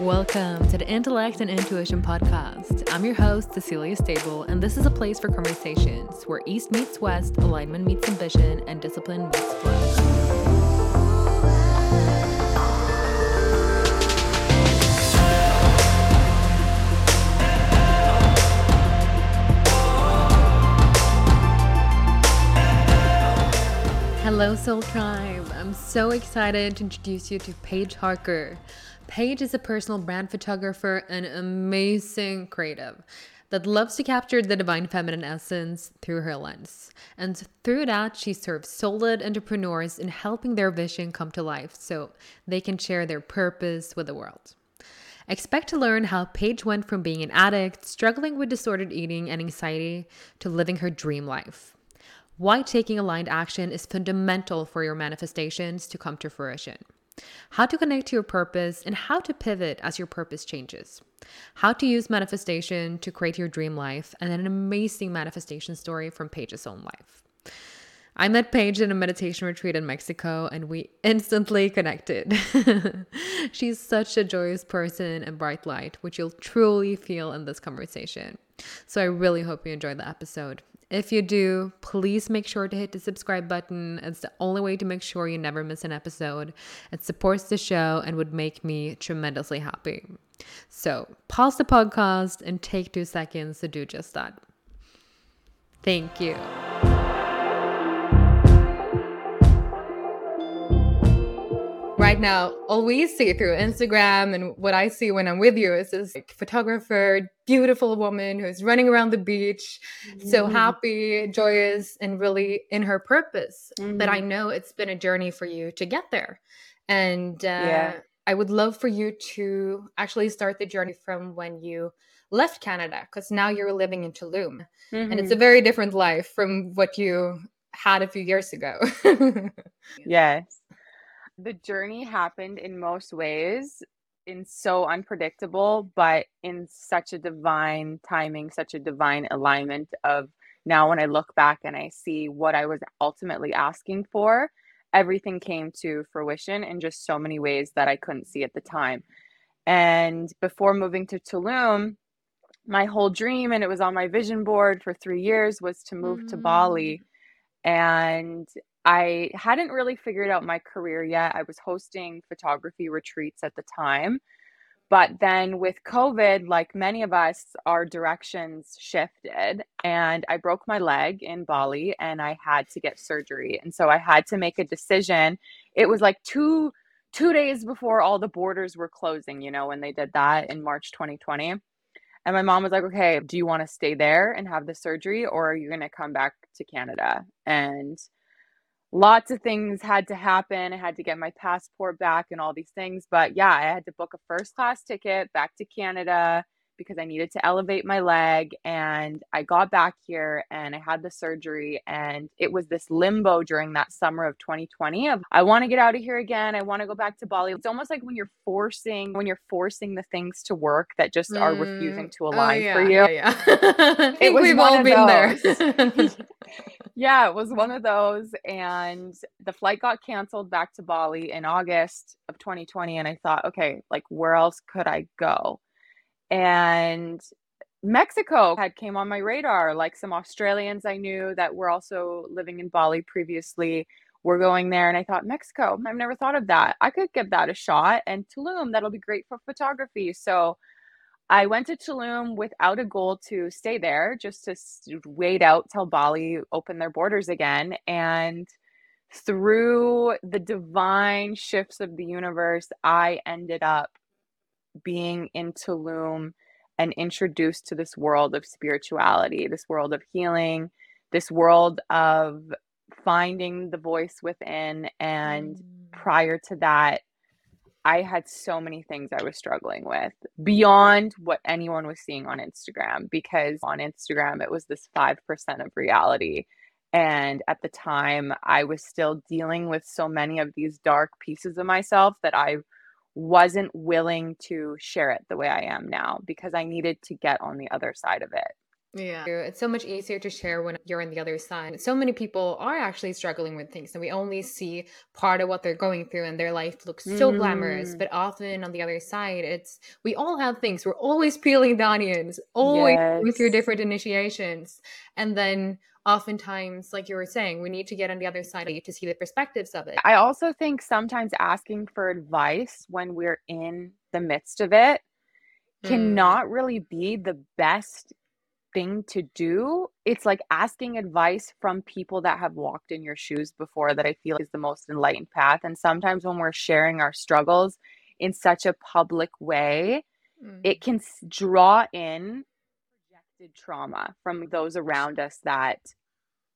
Welcome to the Intellect and Intuition podcast. I'm your host, Cecilia Stable, and this is a place for conversations where East meets West, alignment meets ambition, and discipline meets flow. Hello, Soul Tribe. I'm so excited to introduce you to Paige Harker. Paige is a personal brand photographer and amazing creative that loves to capture the divine feminine essence through her lens. And through that, she serves soul-led entrepreneurs in helping their vision come to life so they can share their purpose with the world. Expect to learn how Paige went from being an addict, struggling with disordered eating and anxiety, to living her dream life why taking aligned action is fundamental for your manifestations to come to fruition, how to connect to your purpose, and how to pivot as your purpose changes, how to use manifestation to create your dream life, and an amazing manifestation story from Paige's own life. I met Paige in a meditation retreat in Mexico and we instantly connected. She's such a joyous person and bright light, which you'll truly feel in this conversation. So I really hope you enjoyed the episode. If you do, please make sure to hit the subscribe button. It's the only way to make sure you never miss an episode. It supports the show and would make me tremendously happy. So pause the podcast and take two seconds to do just that. Thank you. Right now, all we see through Instagram and what I see when I'm with you is this like, photographer, beautiful woman who's running around the beach, mm-hmm. so happy, joyous, and really in her purpose. Mm-hmm. But I mm-hmm. know it's been a journey for you to get there. And uh, yeah. I would love for you to actually start the journey from when you left Canada, because now you're living in Tulum. Mm-hmm. And it's a mm-hmm. very different life from what you had a few years ago. yes the journey happened in most ways in so unpredictable, but in such a divine timing, such a divine alignment of now when I look back and I see what I was ultimately asking for, everything came to fruition in just so many ways that I couldn't see at the time. And before moving to Tulum, my whole dream, and it was on my vision board for three years, was to move mm. to Bali. Mm. And I hadn't really figured out my career yet. I was hosting photography retreats at the time. But then with COVID, like many of us, our directions shifted. And I broke my leg in Bali and I had to get surgery. And so I had to make a decision. It was like two two days before all the borders were closing, you know, when they did that in March 2020. And my mom was like, okay, do you want to stay there and have the surgery or are you going to come back to Canada? And lots of things had to happen. I had to get my passport back and all these things. But yeah, I had to book a first class ticket back to Canada because I needed to elevate my leg. And I got back here and I had the surgery. And it was this limbo during that summer of 2020 of I want to get out of here again. I want to go back to Bali. It's almost like when you're forcing, when you're forcing the things to work that just mm. are refusing mm. to oh, align oh, yeah, for you. Yeah, yeah. it was we've all been there. yeah, it was one of those. And the flight got canceled back to Bali in August of 2020. And I thought, okay, like where else could I go? And Mexico had came on my radar. Like some Australians I knew that were also living in Bali previously were going there, and I thought Mexico. I've never thought of that. I could give that a shot. And Tulum, that'll be great for photography. So I went to Tulum without a goal to stay there, just to wait out till Bali opened their borders again. And through the divine shifts of the universe, I ended up being in Tulum and introduced to this world of spirituality, this world of healing, this world of finding the voice within. And mm. prior to that, I had so many things I was struggling with beyond what anyone was seeing on Instagram because on Instagram it was this 5% of reality. And at the time, I was still dealing with so many of these dark pieces of myself that I wasn't willing to share it the way I am now because I needed to get on the other side of it. Yeah. It's so much easier to share when you're on the other side. So many people are actually struggling with things and we only see part of what they're going through and their life looks so mm. glamorous. But often on the other side, it's we all have things. We're always peeling the onions, always yes. going through different initiations. And then oftentimes, like you were saying, we need to get on the other side to see the perspectives of it. I also think sometimes asking for advice when we're in the midst of it mm. cannot really be the best thing to do. It's like asking advice from people that have walked in your shoes before that I feel is the most enlightened path. And sometimes when we're sharing our struggles in such a public way, mm. it can draw in trauma from those around us that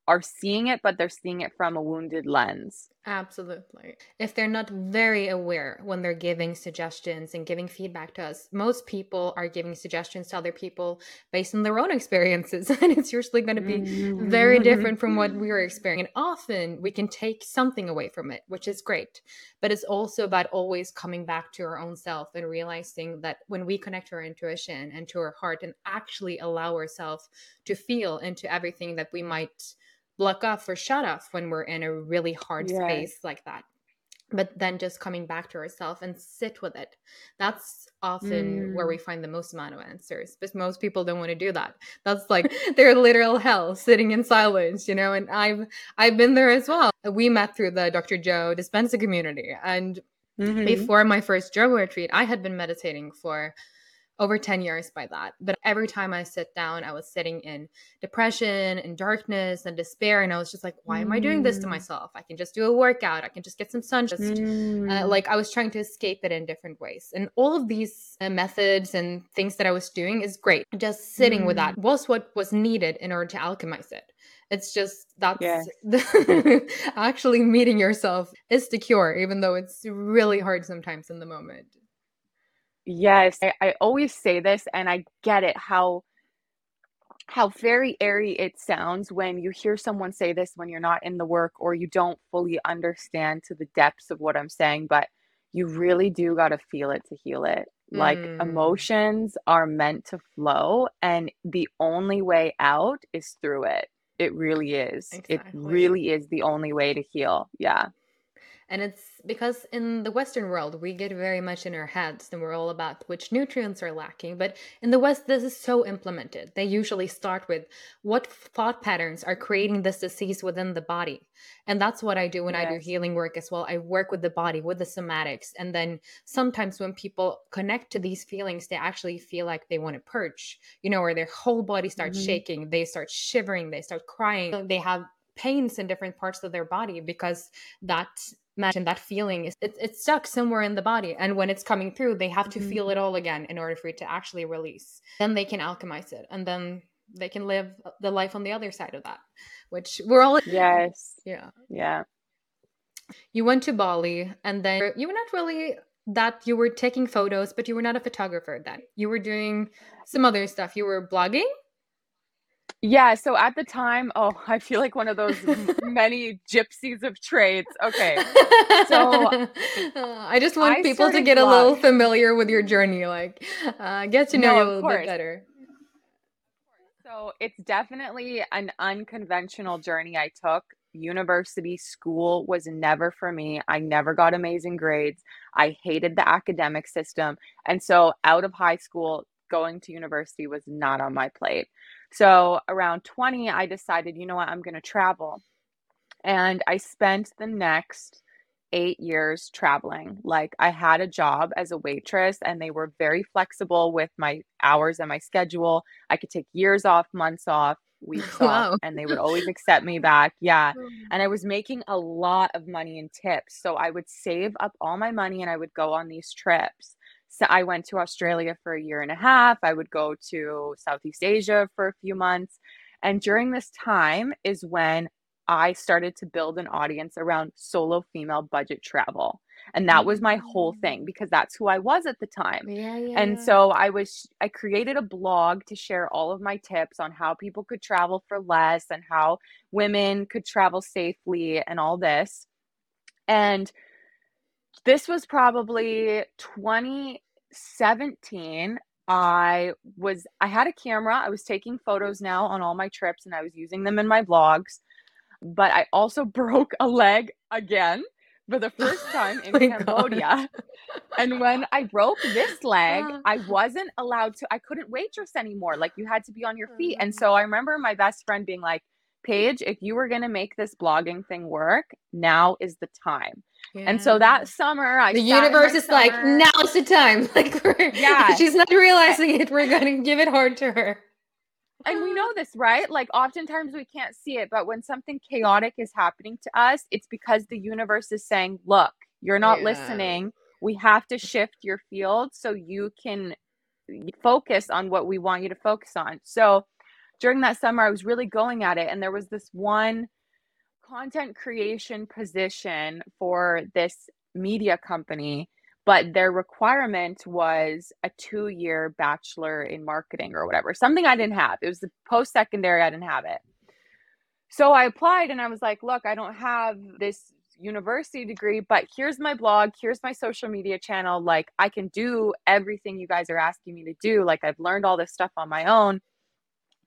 are seeing it, but they're seeing it from a wounded lens. Absolutely. If they're not very aware when they're giving suggestions and giving feedback to us, most people are giving suggestions to other people based on their own experiences. And it's usually going to be mm-hmm. very different from what we are experiencing. And often we can take something away from it, which is great. But it's also about always coming back to our own self and realizing that when we connect to our intuition and to our heart and actually allow ourselves to feel into everything that we might block off or shut off when we're in a really hard yes. space like that but then just coming back to ourselves and sit with it that's often mm. where we mm. find the most amount of answers but most people don't want to do that that's like their literal hell sitting in silence you know and i've i've been there as well we met through the dr joe dispenza community and mm-hmm. before my first joe retreat i had been meditating for over 10 years by that. But every time I sit down, I was sitting in depression and darkness and despair. And I was just like, why am I doing this to mm. myself? I can just do a workout. I can just get some sun. Just uh, mm. uh, like I was trying to escape it in different ways. And all of these uh, methods and things that I was doing is great. Just sitting mm. with that mm. was what was needed in order to alchemize it. It's just that's yes. the, actually meeting yourself is the cure, even though it's really hard sometimes in the moment. Yes, I, I always say this and I get it how how very airy it sounds when you hear someone say this when you're not in the work or you don't fully understand to the depths of what I'm saying, but you really do got to feel it to heal it. Like mm. emotions are meant to flow and the only way out is through it. It really is. Exactly. It really is the only way to heal. Yeah. And it's because in the Western world, we get very much in our heads and we're all about which nutrients are lacking. But in the West, this is so implemented. They usually start with what thought patterns are creating this disease within the body. And that's what I do when yes. I do healing work as well. I work with the body, with the somatics. And then sometimes when people connect to these feelings, they actually feel like they want to purge, you know, or their whole body starts mm-hmm. shaking, they start shivering, they start crying, they have pains in different parts of their body because that imagine that feeling is it, it's stuck somewhere in the body and when it's coming through they have to mm-hmm. feel it all again in order for it to actually release. Then they can alchemize it and then they can live the life on the other side of that which we're all yes. Yeah. Yeah. You went to bali and then you were not really that you were taking photos but you were not a photographer then. You were doing some other stuff. You were blogging yeah, so at the time, oh, I feel like one of those many gypsies of trades. Okay. So I just want I people to get a little familiar with your journey, like uh, get to know no, you a little course. bit better. So it's definitely an unconventional journey I took. University school was never for me. I never got amazing grades. I hated the academic system. And so out of high school, going to university was not on my plate. So around 20, I decided, you know what, I'm going to travel. And I spent the next eight years traveling. Like I had a job as a waitress and they were very flexible with my hours and my schedule. I could take years off, months off, weeks wow. off, and they would always accept me back. Yeah. Oh. And I was making a lot of money in tips. So I would save up all my money and I would go on these trips. So I went to Australia for a year and a half. I would go to Southeast Asia for a few months. And during this time is when I started to build an audience around solo female budget travel. And that was my whole thing mm. because that's who I was at the time. Yeah, yeah. And so I was I created a blog to share all of my tips on how people could travel for less and how women could travel safely and all this. And this was probably 2017 I was I had a camera. I was taking photos now on all my trips and I was using them in my vlogs. But I also broke a leg again for the oh first time in oh Cambodia. and when I broke this leg, uh. I wasn't allowed to I couldn't waitress anymore. Like you had to be on your feet. Oh, and so I remember my best friend being like, Paige, if you were going to make this blogging thing work, now is the time. Yeah. And so that summer, I the universe is summer, like, now's the time. Like, we're, yeah, she's not realizing it. We're going to give it hard to her. And we know this, right? Like, oftentimes we can't see it, but when something chaotic is happening to us, it's because the universe is saying, look, you're not yeah. listening. We have to shift your field so you can focus on what we want you to focus on. So, during that summer, I was really going at it. And there was this one content creation position for this media company, but their requirement was a two year bachelor in marketing or whatever, something I didn't have. It was the post secondary, I didn't have it. So I applied and I was like, look, I don't have this university degree, but here's my blog, here's my social media channel. Like, I can do everything you guys are asking me to do. Like, I've learned all this stuff on my own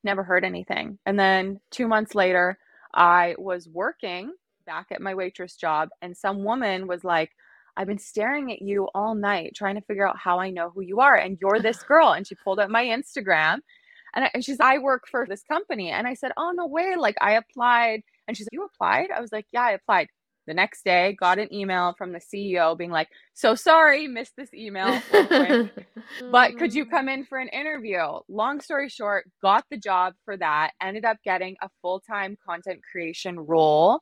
never heard anything. And then two months later, I was working back at my waitress job, and some woman was like, I've been staring at you all night trying to figure out how I know who you are. And you're this girl. And she pulled up my Instagram and, I, and she's, I work for this company. And I said, Oh, no way. Like I applied. And she's like, You applied? I was like, Yeah, I applied. The next day, got an email from the CEO being like, So sorry, missed this email. but could you mm. come in for an interview? Long story short, got the job for that, ended up getting a full time content creation role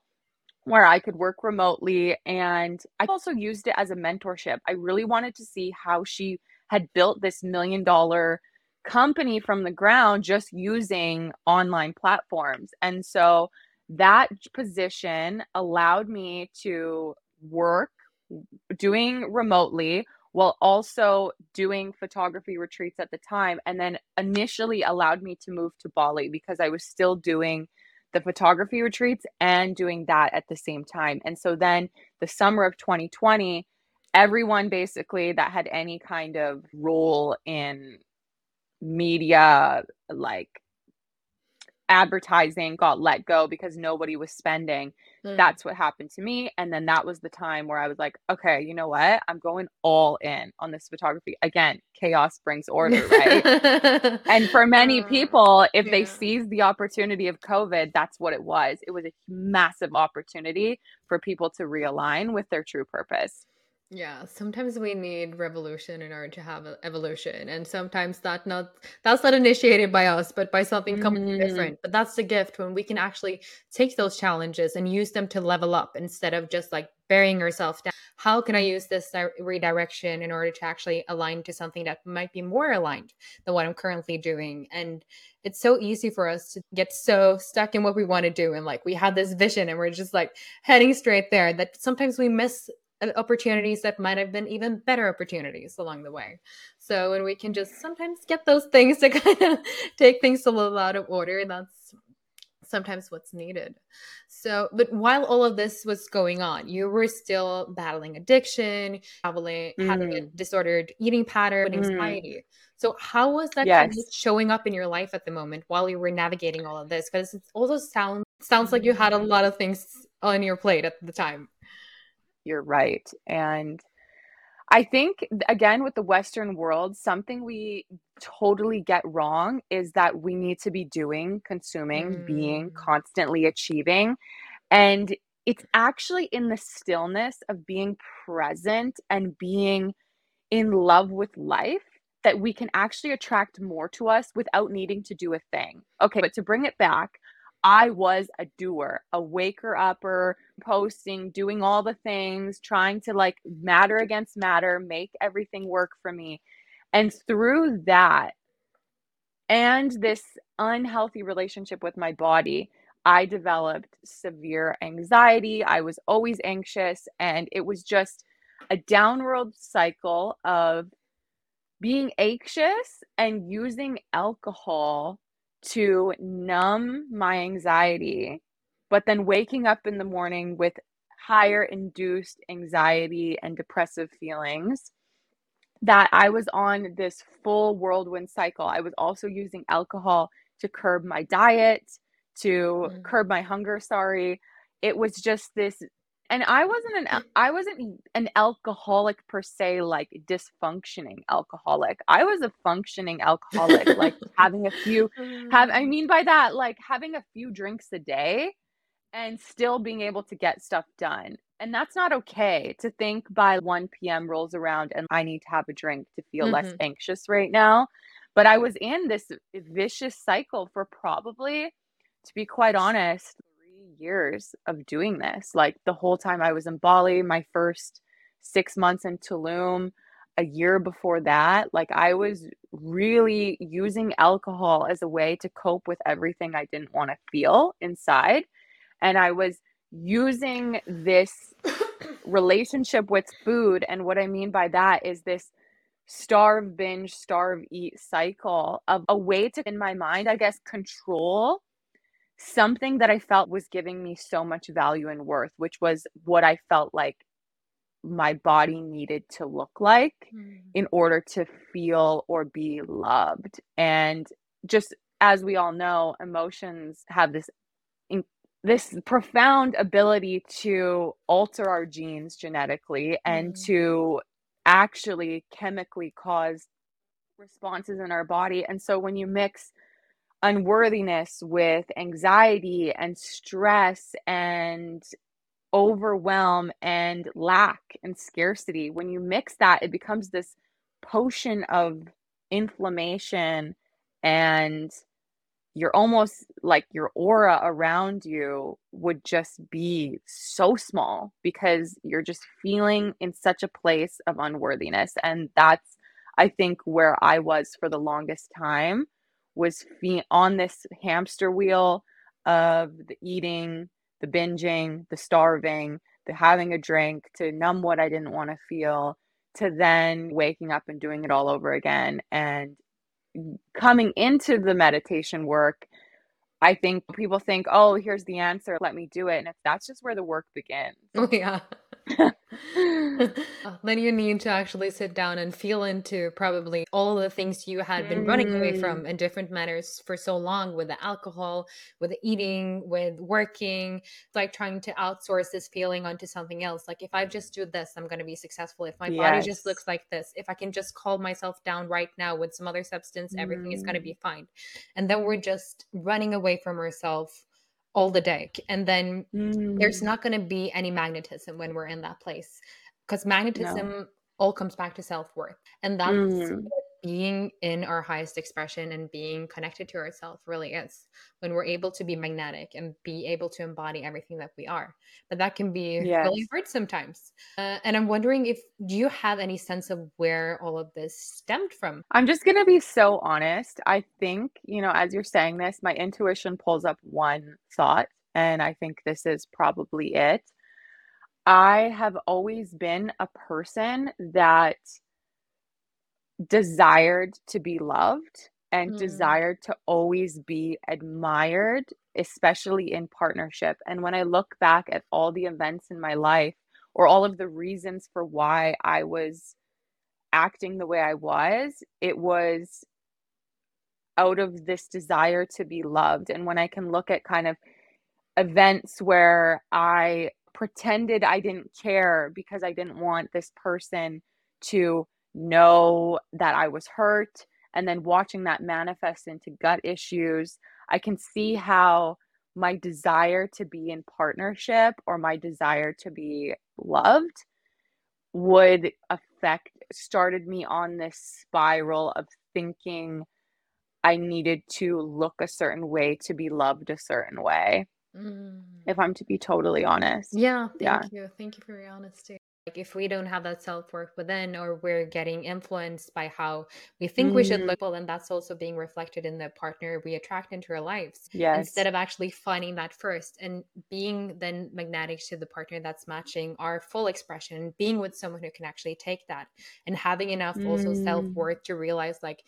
where I could work remotely. And I also used it as a mentorship. I really wanted to see how she had built this million dollar company from the ground just using online platforms. And so that position allowed me to work doing remotely while also doing photography retreats at the time and then initially allowed me to move to Bali because I was still doing the photography retreats and doing that at the same time. And so then the summer of 2020 everyone basically that had any kind of role in media like advertising got let go because nobody was spending. Mm. That's what happened to me. And then that was the time where I was like, okay, you know what? I'm going all in on this photography. Again, chaos brings order, right? and for many uh, people, if yeah. they seize the opportunity of COVID, that's what it was. It was a massive opportunity for people to realign with their true purpose. Yeah, sometimes we need revolution in order to have evolution, and sometimes that not that's not initiated by us, but by something completely mm. different. But that's the gift when we can actually take those challenges and use them to level up instead of just like burying yourself down. How can I use this redirection in order to actually align to something that might be more aligned than what I'm currently doing? And it's so easy for us to get so stuck in what we want to do and like we have this vision and we're just like heading straight there that sometimes we miss opportunities that might have been even better opportunities along the way. So when we can just sometimes get those things to kind of take things a little out of order, that's sometimes what's needed. So, but while all of this was going on, you were still battling addiction, having, mm. having a mm. disordered eating pattern, mm. anxiety. Mm. So, how was that yes. kind of showing up in your life at the moment while you were navigating all of this? Because it also sounds sounds like you had a lot of things on your plate at the time you're right. And I think, again, with the Western world, something we totally get wrong is that we need to be doing, consuming, mm. being, constantly achieving. And it's actually in the stillness of being present and being in love with life that we can actually attract more to us without needing to do a thing. Okay, but to bring it back, I was a doer, a waker upper, posting, doing all the things, trying to like matter against matter, make everything work for me. And through that and this unhealthy relationship with my body, I developed severe anxiety. I was always anxious, and it was just a downward cycle of being anxious and using alcohol to numb my anxiety, but then waking up in the morning with higher induced anxiety and depressive feelings. that I was on this full whirlwind cycle. I was also using alcohol to curb my diet, to mm. curb my hunger, sorry. It was just this and I wasn't an I wasn't an alcoholic per se like dysfunctioning alcoholic. I was a functioning alcoholic like having a few have I mean by that like having a few drinks a day and still being able to get stuff done. And that's not okay to think by 1 p.m. rolls around and I need to have a drink to feel mm-hmm. less anxious right now. But I was in this vicious cycle for probably, to be quite honest, years of doing this. Like the whole time I was in Bali, my first six months in Tulum, a year before that, like I was really using alcohol as a way to cope with everything I didn't want to feel inside. And I was using this relationship with food. And what I mean by that is this starve, binge, starve, eat cycle of a way to, in my mind, I guess, control something that I felt was giving me so much value and worth, which was what I felt like my body needed to look like mm. in order to feel or be loved. And just as we all know, emotions have this this profound ability to alter our genes genetically and mm. to actually chemically cause responses in our body. And so when you mix unworthiness with anxiety and stress and overwhelm and lack and scarcity, when you mix that, it becomes this potion of inflammation and you're almost like your aura around you would just be so small because you're just feeling in such a place of unworthiness. And that's i think where i was for the longest time was fe- on this hamster wheel of the eating the binging the starving the having a drink to numb what i didn't want to feel to then waking up and doing it all over again and coming into the meditation work, I think people think, oh, here's the answer, let me do it. And if that's just where the work begins. Oh, yeah. then you need to actually sit down and feel into probably all the things you had been mm. running away from mm. in different manners for so long with the alcohol, with the eating, with working, like trying to outsource this feeling onto something else. Like if I just do this, I'm going to be successful. If my yes. body just looks like this, if I can just calm myself down right now with some other substance, everything is going to be mm. fine. And then we're just running away from ourselves all the day and then mm. there's not going to be any magnetism when we're in that place because magnetism no. all comes back to self-worth and that's mm. Being in our highest expression and being connected to ourselves really is when we're able to be magnetic and be able to embody everything that we are. But that can be yes. really hard sometimes. Uh, and i'm wondering if do you have any sense of where all of this stemmed from? I'm just going to be so honest. I think you know as you're saying this my intuition pulls up one thought and i think this is probably it. I have always been a person that desired to be loved and mm. desired to always be admired, especially in partnership. And when I look back at all the events in my life or all of the reasons for why I was acting the way I was, it was out of this desire to be loved. And when I can look at kind of events where I pretended I didn't care because I didn't want this person to know that I was hurt. And then watching that manifest into gut issues, I can see how my desire to be in partnership or my desire to be loved would affect, started me on this spiral of thinking I needed to look a certain way to be loved a certain way. Mm. If I'm to be totally honest. Yeah, thank yeah. you. Thank you for your honesty. Like if we don't have that self worth within, or we're getting influenced by how we think mm. we should look, mm. well, then that's also being reflected in the partner we attract into our lives. Yes. Instead of actually finding that first and being then magnetic to the partner that's matching our full expression, being with someone who can actually take that and having enough mm. also self worth to realize like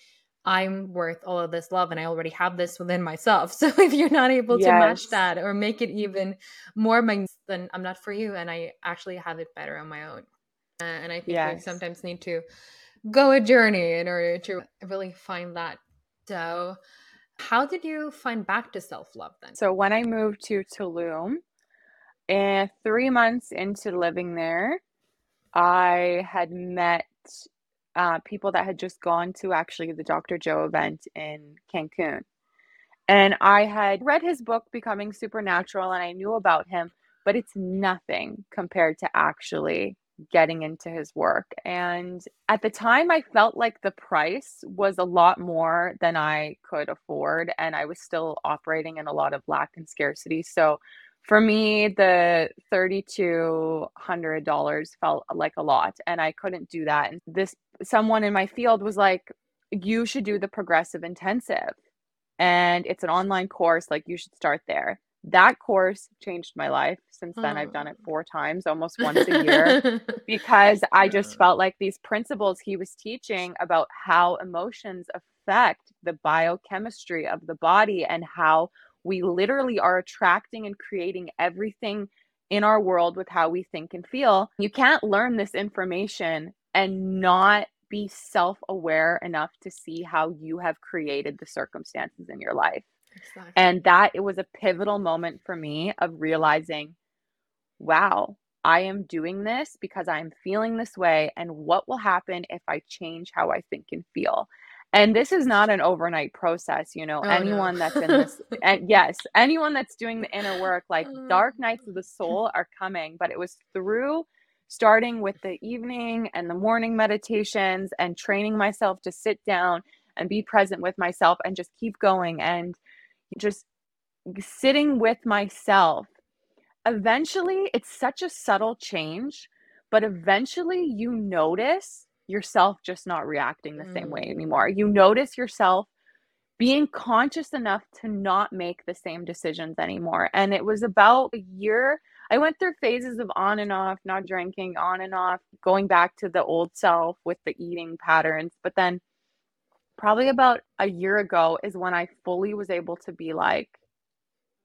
I'm worth all of this love and I already have this within myself. So if you're not able yes. to match that or make it even more magnetic, then I'm not for you and I actually have it better on my own. Uh, and I think yes. we sometimes need to go a journey in order to really find that. So, how did you find back to self love then? So, when I moved to Tulum, and three months into living there, I had met uh, people that had just gone to actually the Dr. Joe event in Cancun. And I had read his book, Becoming Supernatural, and I knew about him, but it's nothing compared to actually getting into his work. And at the time, I felt like the price was a lot more than I could afford. And I was still operating in a lot of lack and scarcity. So for me, the $3,200 felt uh, like a lot, and I couldn't do that. And this someone in my field was like, You should do the progressive intensive. And it's an online course, like, you should start there. That course changed my life. Since then, I've done it oh. four times, almost once a year, because I just felt like these principles he was teaching about how emotions affect the biochemistry of the body and how we literally are attracting and creating everything in our world with how we think and feel. You can't learn this information and not be self aware enough to see how you have created the circumstances in your life. Exactly. And that it was a pivotal moment for me of realizing, wow, I am doing this because I'm feeling this way. And what will happen if I change how I think and feel? And this is not an overnight process you know oh, anyone no. that's in this and yes anyone that's doing the inner work like uh. dark nights of the soul are coming but it was through starting with the evening and the morning meditations and training myself to sit down and be present with myself and just keep going and just sitting with myself eventually it's such a subtle change but eventually you notice yourself just not reacting the mm. same way mm. anymore. You notice yourself being conscious enough to not make the same decisions anymore. And it was about a year. I went through phases of on and off, not drinking, on and off, going back to the old self with the eating patterns. But then, probably about a year ago, is when I fully was able to be like,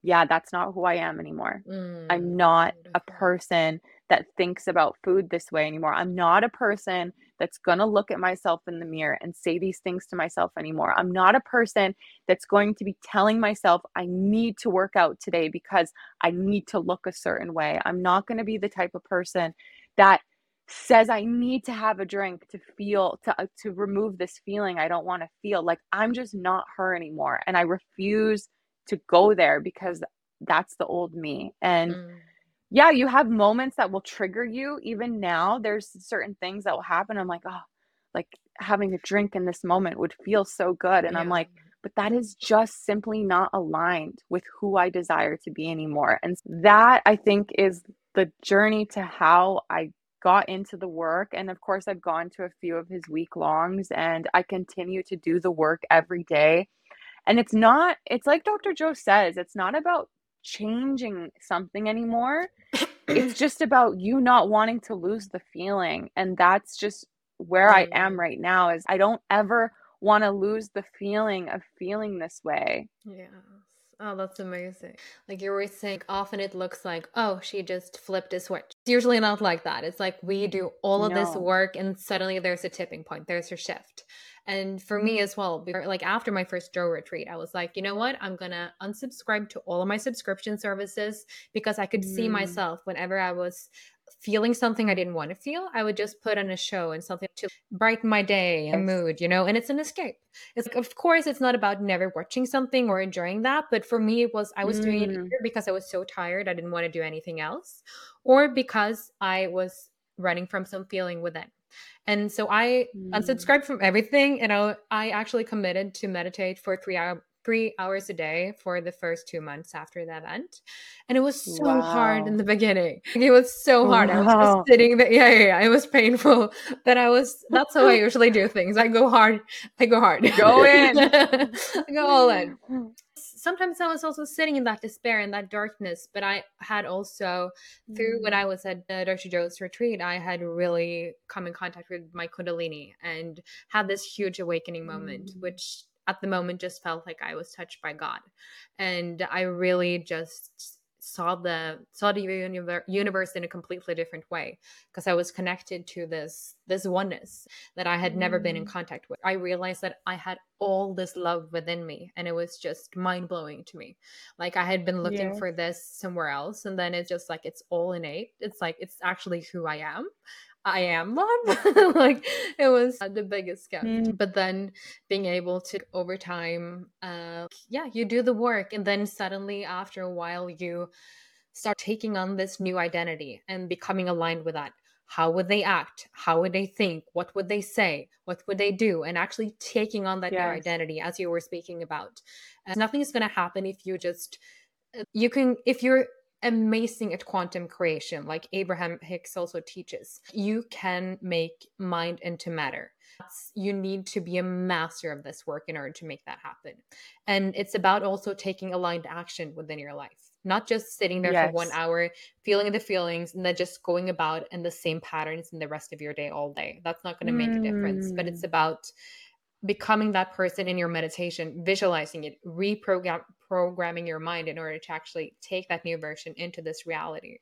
yeah, that's not who I am anymore. Mm, I'm not a person that thinks about food this way anymore. I'm not a person that's going to look at myself in the mirror and say these things to myself anymore. I'm not a person that's going to be telling myself I need to work out today because I need to look a certain way. I'm not going to be the type of person that says I need to have a drink to feel to uh, to remove this feeling I don't want to feel. Like I'm just not her anymore and I refuse to go there because that's the old me. And mm yeah, you have moments that will trigger you. Even now, there's certain things that will happen. I'm like, oh, like having a drink in this moment would feel so good. And yeah. I'm like, but that is just simply not aligned with who I desire to be anymore. And that I think is the journey to how I got into the work. And of course, I've gone to a few of his week longs and I continue to do the work every day. And it's not, it's like Dr. Joe says, it's not about changing something anymore. it's just about you not wanting to lose the feeling. And that's just where I mm. am right now is I don't ever want to lose the feeling of feeling this way. Yeah. Oh, that's amazing. Like you're were saying, often it looks like, oh, she just flipped a switch. It's usually not like that. It's like we do all of no. this work and suddenly there's a tipping point, there's a shift. And for me as well, like after my first Joe retreat, I was like, you know what? I'm going to unsubscribe to all of my subscription services because I could mm. see myself whenever I was feeling something I didn't want to feel, I would just put on a show and something to brighten my day and mood, you know, and it's an escape. It's like, of course, it's not about never watching something or enjoying that, but for me, it was I was mm. doing it mm. either because I was so tired, I didn't want to do anything else, or because I was running from some feeling within. And so I mm. unsubscribed from everything and I, I actually committed to meditate for three hour, three hours a day for the first two months after the event. And it was so wow. hard in the beginning. It was so hard. Wow. I was just sitting there. Yeah, yeah, yeah. It was painful. But I was, that's how I usually do things. I go hard. I go hard. Go in. I go all in. Sometimes I was also sitting in that despair and that darkness, but I had also, through when mm. I was at the Dr. Joe's retreat, I had really come in contact with my Kundalini and had this huge awakening moment, mm. which at the moment just felt like I was touched by God. And I really just saw the saw the universe in a completely different way because I was connected to this this oneness that I had never been in mm. contact with. I realized that I had all this love within me and it was just mind blowing to me. Like I had been looking for this somewhere else and then it's just like it's all innate. It's like it's actually who I am. I am mom. like it was the biggest gift. Mm. But then being able to over time, uh, yeah, you do the work, and then suddenly after a while, you start taking on this new identity and becoming aligned with that. How would they act? How would they think? What would they say? What would they do? And actually taking on that yes. new identity, as you were speaking about. Uh, nothing is going to happen if you just uh, you can if you're amazing at quantum creation, like Abraham Hicks also teaches. You can make mind into matter. You need to be a master of this work in order to make that happen. And it's about also taking aligned action within your life, not just sitting there yes. for one hour, feeling the feelings, and then just going about in the same patterns in the rest of your day all day. That's not going to make mm. a difference, but it's mm. about becoming that person in your meditation, visualizing it, reprogram programming your mind in order to actually take that new version into this reality.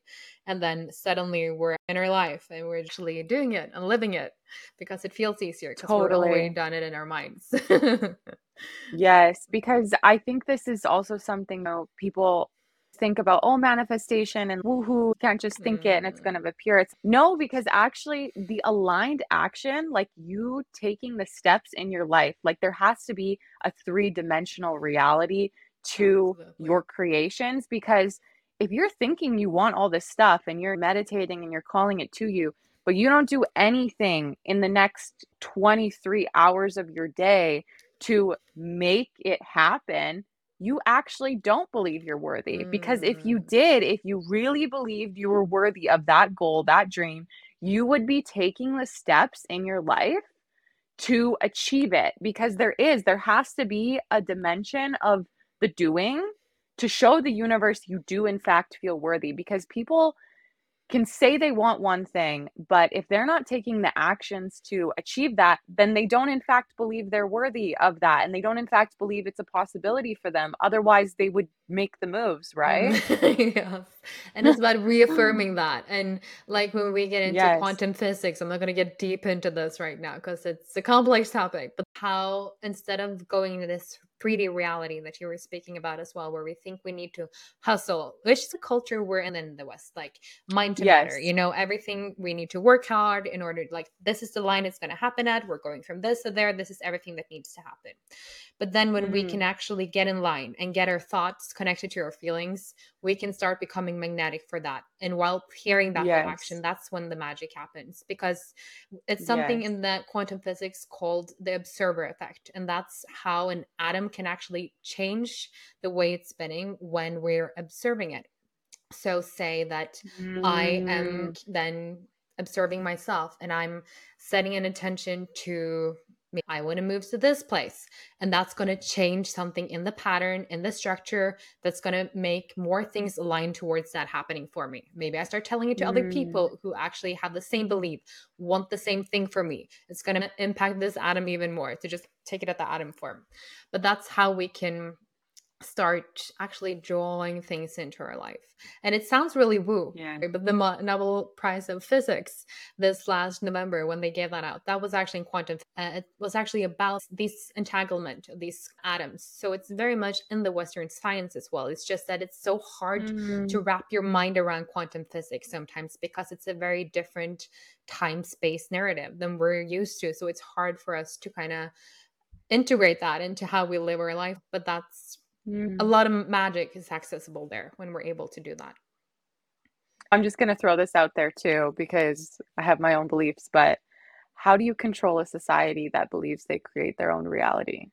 And then suddenly we're in our life and we're actually doing it and living it because it feels easier because totally. we've already done it in our minds. yes, because I think this is also something though people think about oh manifestation and woohoo can't just think mm. it and it's going to appear it's no because actually the aligned action like you taking the steps in your life like there has to be a three-dimensional reality to Absolutely. your creations because if you're thinking you want all this stuff and you're meditating and you're calling it to you, but you don't do anything in the next 23 hours of your day to make it happen, you actually don't believe you're worthy. Mm. Because if you mm. did, if you really believed you were worthy of that goal, that dream, you would be taking the steps in your life to achieve it. Because there is, there has to be a dimension of the doing to show the universe you do in fact feel worthy because people can say they want one thing, but if they're not taking the actions to achieve that, then they don't in fact believe they're worthy of that. And they don't in fact believe it's a possibility for them. Otherwise, they would make the moves, right? yes. And it's about reaffirming that. And like when we get into yes. quantum physics, I'm not going to get deep into this right now because it's a complex topic, but how instead of going into this 3D reality that you were speaking about as well, where we think we need to hustle, which is a culture we're in in the West, like mind to yes. matter. You know, everything we need to work hard in order, like, this is the line it's going to happen at. We're going from this to there. This is everything that needs to happen. But then when mm. we can actually get in line and get our thoughts connected to our feelings, we can start becoming magnetic for that. And while hearing that yes. action, that's when the magic happens because it's something yes. in the quantum physics called the observer effect. And that's how an atom can actually change the way it's spinning when we're observing it. So, say that mm. I am mm. then observing myself and I'm setting an intention to I want to move to this place. And that's going to change something in the pattern, in the structure, that's going to make more things align towards that happening for me. Maybe I start telling it to mm. other people who actually have the same belief, want the same thing for me. It's going to impact this atom even more to just take it at the atom form. But that's how we can start actually drawing things into our life. And it sounds really woo, yeah. but the Nobel Prize of Physics this last November when they gave that out, that was actually in quantum. Uh, it was actually about this entanglement of these atoms. So it's very much in the Western science as well. It's just that it's so hard mm. to wrap your mind around quantum physics sometimes because it's a very different time space narrative than we're used to. So it's hard for us to kind of integrate that into how we live our life. But that's Mm. A lot of magic is accessible there when we're able to do that. I'm just going to throw this out there too because I have my own beliefs, but how do you control a society that believes they create their own reality?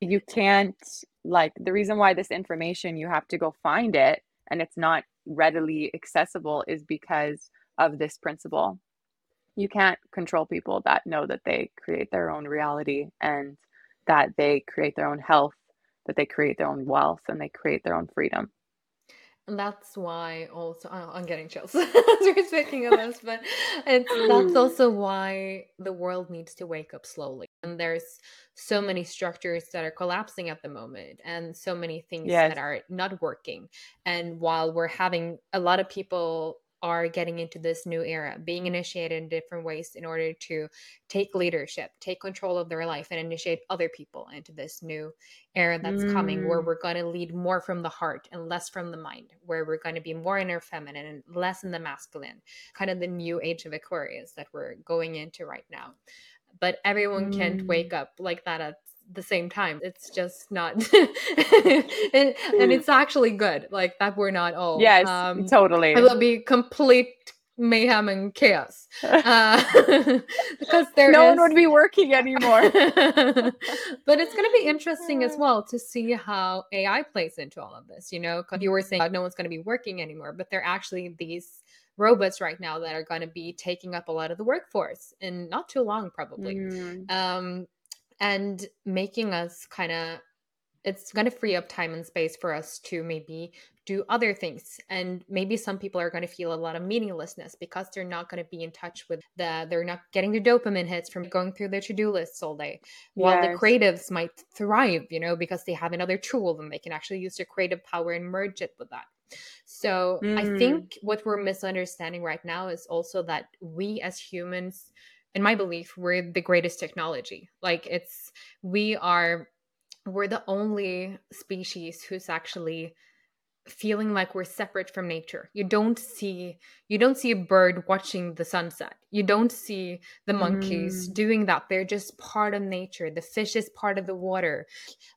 You can't, like, the reason why this information you have to go find it and it's not readily accessible is because of this principle. You can't control people that know that they create their own reality and that they create their own health that they create their own wealth and they create their own freedom. and that's why also oh, i'm getting chills as we're speaking of this but it's that's also why the world needs to wake up slowly and there's so many structures that are collapsing at the moment and so many things yes. that are not working and while we're having a lot of people are getting into this new era, being initiated in different ways in order to take leadership, take control of their life, and initiate other people into this new era that's mm. coming, where mm. we're going to lead more from the heart and less from the mind, where we're going to be more in our feminine and less in the masculine, kind of the new age of Aquarius that we're going into right now. But everyone mm. can't wake up like that at the same time. It's just not, and, and, it's actually good. Like that we're not all. Yes, um, totally. It will be complete mayhem and chaos uh, because there no is... one would be working anymore. but it's going to be interesting as well to see how AI plays into all of this. You know, because you were saying no one's going to be working anymore, but they're actually these robots right now that are going to be taking up a lot of the workforce in not too long probably mm. um, and making us kind of it's going to free up time and space for us to maybe do other things and maybe some people are going to feel a lot of meaninglessness because they're not going to be in touch with the they're not getting the dopamine hits from going through their to-do lists all day while yes. the creatives might thrive you know because they have another tool and they can actually use their creative power and merge it with that so mm. i think what we're misunderstanding right now is also that we as humans in my belief we're the greatest technology. Like it's we are we're the only species who's actually feeling like we're separate from nature. You don't see you don't see a bird watching the sunset. You don't see the monkeys mm. doing that. They're just part of nature. The fish is part of the water.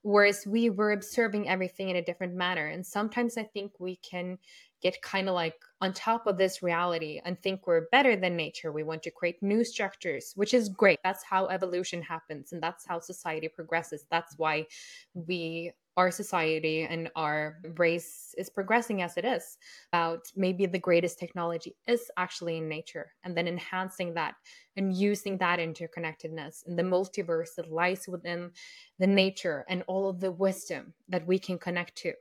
Whereas we were observing everything in a different manner. And sometimes i think we can get kind of like on top of this reality and think we're better than nature. We want to create new structures, which is great. That's how evolution happens and that's how society progresses. That's why we our society and our race is progressing as it is about maybe the greatest technology is actually in nature and then enhancing that and using that interconnectedness and the multiverse that lies within the nature and all of the wisdom that we can connect to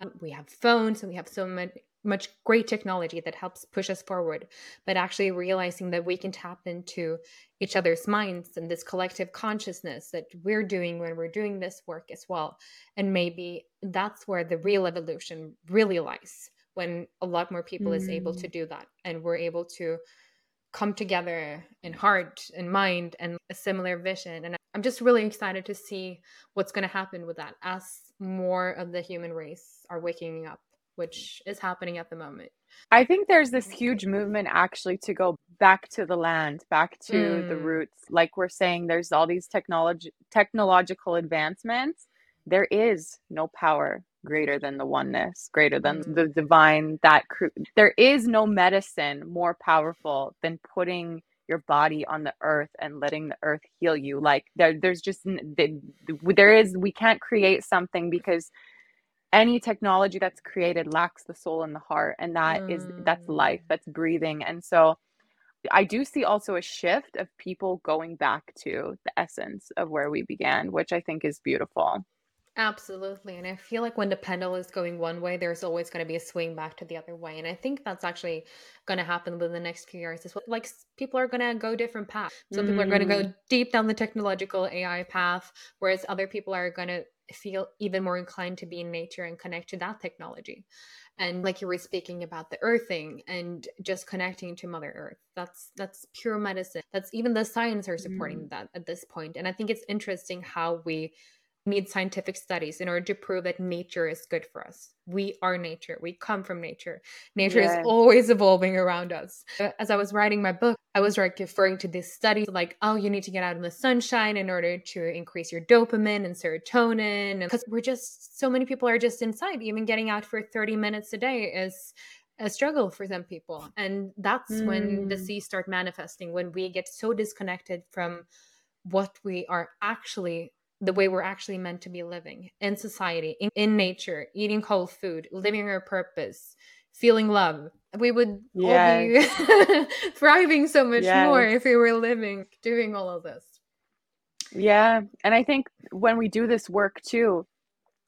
um, we have phones and we have so many much great technology that helps push us forward, but actually realizing that we can tap into each other's minds and this collective consciousness that we're doing when we're doing this work as well. And maybe that's where the real evolution really lies when a lot more people mm. is able to mm. do that and we're able to come together in heart and mind and a similar vision and i'm just really excited to see what's going to happen with that as more of the human race are waking up which is happening at the moment. I think there's this huge movement actually to go back to the land, back to mm. the roots. Like we're saying, there's all these technology technological advancements. There is no power greater than the oneness, greater than mm. the divine. That cr- there is no medicine more powerful than putting your body on the earth and letting the earth heal you. Like there, there's just there is we can't create something because any technology that's created lacks the soul and the heart and that mm. is that's life mm. that's breathing and so i do see also a shift of people going back to the essence of where we began which i think is beautiful Absolutely. And I feel like when the pendulum is going one way, there's always going to be a swing back to the other way. And I think that's actually going to happen within the next few years as well. Like people are going to go different paths. Some mm. people are going to go mm. deep down the technological AI path, whereas other people are going to feel even more inclined to be in nature and connect to that technology. And like you were speaking about the earthing and just connecting to Mother Earth. That's that's pure medicine. That's even the science are supporting mm. that at this point. And I think it's interesting how we need scientific studies in order to prove that nature is good for us. We are nature. We come from nature. Nature yeah. is always evolving around us. As I was writing my book, I was like referring to this study like, oh, you need to get out in the sunshine in order to increase your dopamine and serotonin. Because we're just, so many people are just inside. Even getting out for 30 minutes a day is a struggle for some people. And that's mm. when the disease start manifesting, when we get so disconnected from what we are actually the way we're actually meant to be living in society, in, in nature, eating whole food, living our purpose, feeling love. We would yes. all be thriving so much yes. more if we were living, doing all of this. Yeah. And I think when we do this work too,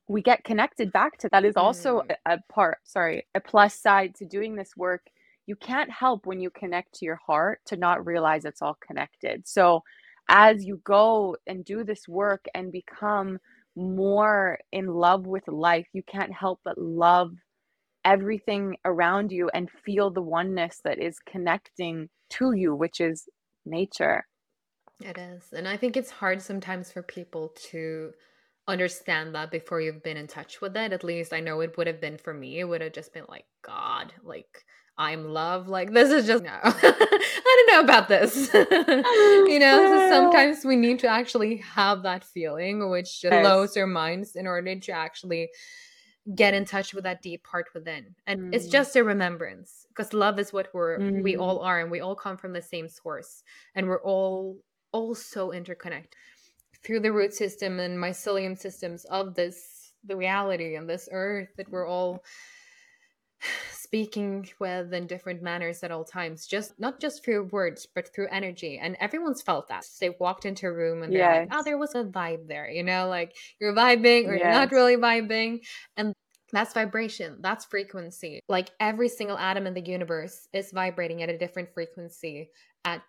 we get connected back to that is also mm. a, a part sorry a plus side to doing this work you can't help when you connect to your heart to not realize it's all connected so as you go and do this work and become more in love with life you can't help but love everything around you and feel the oneness that is connecting to you which is nature it is and i think it's hard sometimes for people to understand that before you've been in touch with it. At least I know it would have been for me. It would have just been like, God, like I'm love. Like this is just no. I don't know about this. you know, so sometimes we need to actually have that feeling, which just yes. blows our minds in order to actually get in touch with that deep part within. And mm. it's just a remembrance because love is what we're mm. we all are and we all come from the same source and we're all all so interconnected through the root system and mycelium systems of this the reality and this earth that we're all speaking with in different manners at all times just not just through words but through energy and everyone's felt that they walked into a room and they're yes. like oh there was a vibe there you know like you're vibing or yes. you're not really vibing and that's vibration that's frequency like every single atom in the universe is vibrating at a different frequency at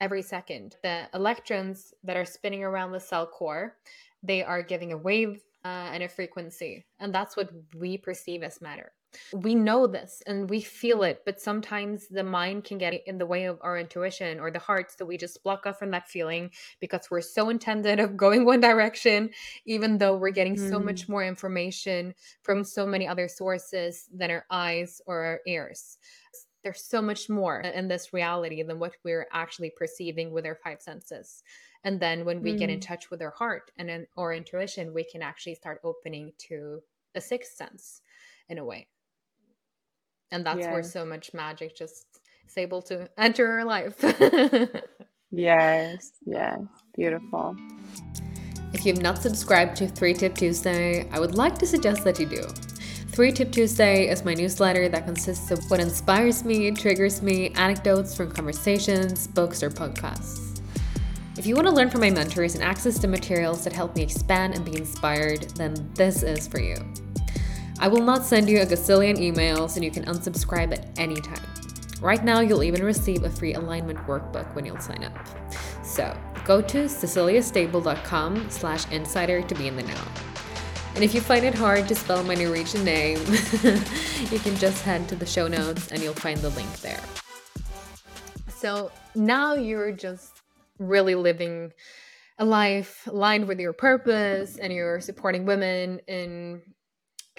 every second. The electrons that are spinning around the cell core, they are giving a wave uh, and a frequency, and that's what we perceive as matter. We know this and we feel it, but sometimes the mind can get in the way of our intuition or the heart, so we just block off from that feeling because we're so intended of going one direction, even though we're getting mm. so much more information from so many other sources than our eyes or our ears there's so much more in this reality than what we're actually perceiving with our five senses and then when we mm. get in mm. touch with our heart and in, our intuition we can actually start opening to a sixth sense in a way and that's yeah. where so much magic just is able to enter our life yes yes beautiful if you've not subscribed to three tip tuesday i would like to suggest that you do 3 Tip Tuesday is my newsletter that consists of what inspires me, triggers me, anecdotes from conversations, books, or podcasts. If you want to learn from my mentors and access to materials that help me expand and be inspired, then this is for you. I will not send you a gazillion emails and you can unsubscribe at any time. Right now, you'll even receive a free alignment workbook when you'll sign up. So go to ceciliastable.com slash insider to be in the know. And if you find it hard to spell my Norwegian name, you can just head to the show notes and you'll find the link there. So now you're just really living a life aligned with your purpose and you're supporting women in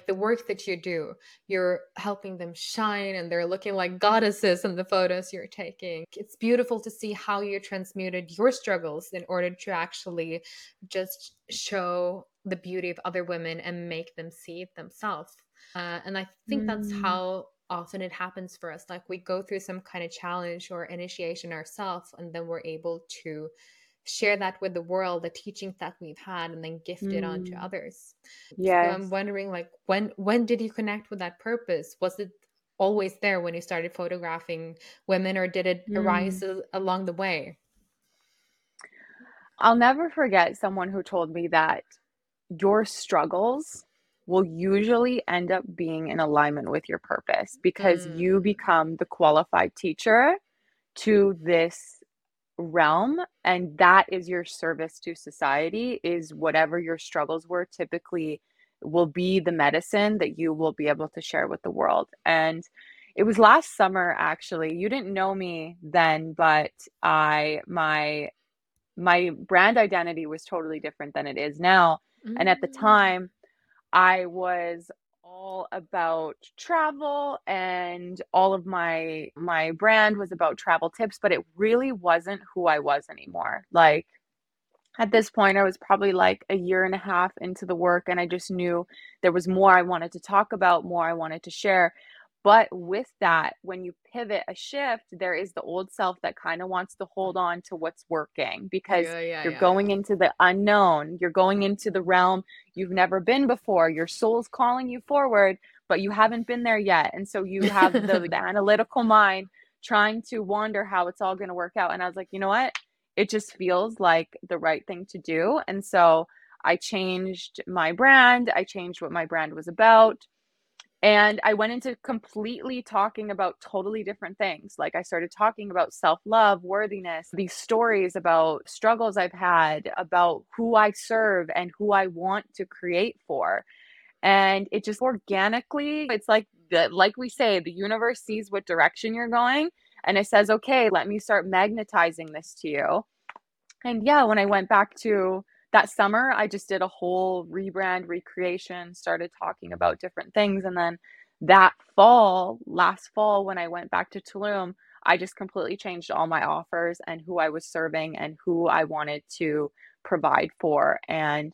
the work that you do. You're helping them shine and they're looking like goddesses in the photos you're taking. It's beautiful to see how you transmuted your struggles in order to actually just show the beauty of other women and make them see it themselves. Uh, and I think mm. that's how often it happens for us. Like we go through some kind of challenge or initiation ourselves, and then we're able to share that with the world, the teachings that we've had, and then gift mm. it on to mm. others. Yeah. So I'm wondering, like, when when did you connect with that purpose? Was it always there when you started photographing women, or did it mm. arise along the way? I'll never forget someone who told me that your struggles will usually end up being in alignment with your purpose because mm. you become the qualified teacher to this realm and that is your service to society is whatever your struggles were typically will be the medicine that you will be able to share with the world and it was last summer actually you didn't know me then but i my my brand identity was totally different than it is now Mm-hmm. And at the mm. time, I was all about travel and all of my my brand was about travel tips but it really wasn't who I was anymore. Like at this point I was probably like a year and a half into the work and I just knew there was more I wanted to talk about more I wanted to share but with that, when you pivot a shift, there is the old self that kind of wants to hold on to what's working because yeah, yeah, you're yeah, going into the unknown. You're going into the realm you've never been before. Your soul's calling you forward, but you haven't been there yet. And so you have the, the analytical mind trying to wonder how it's all going to work out. And I was like, you know what? It just feels like the right thing to do. And so I changed my brand, I changed what my brand was about. And I went into completely talking about totally different things. Like I started talking about self love, worthiness, these stories about struggles I've had, about who I serve and who I want to create for. And it just organically, it's like the, like we say, the universe sees what direction you're going and it says, okay, let me start magnetizing this to you. And yeah, when I went back to that summer, I just did a whole rebrand, recreation, started talking mm-hmm. about different things. And then that fall, last fall, when I went back to Tulum, I just completely changed all my offers and who I was serving and who I wanted to provide for. And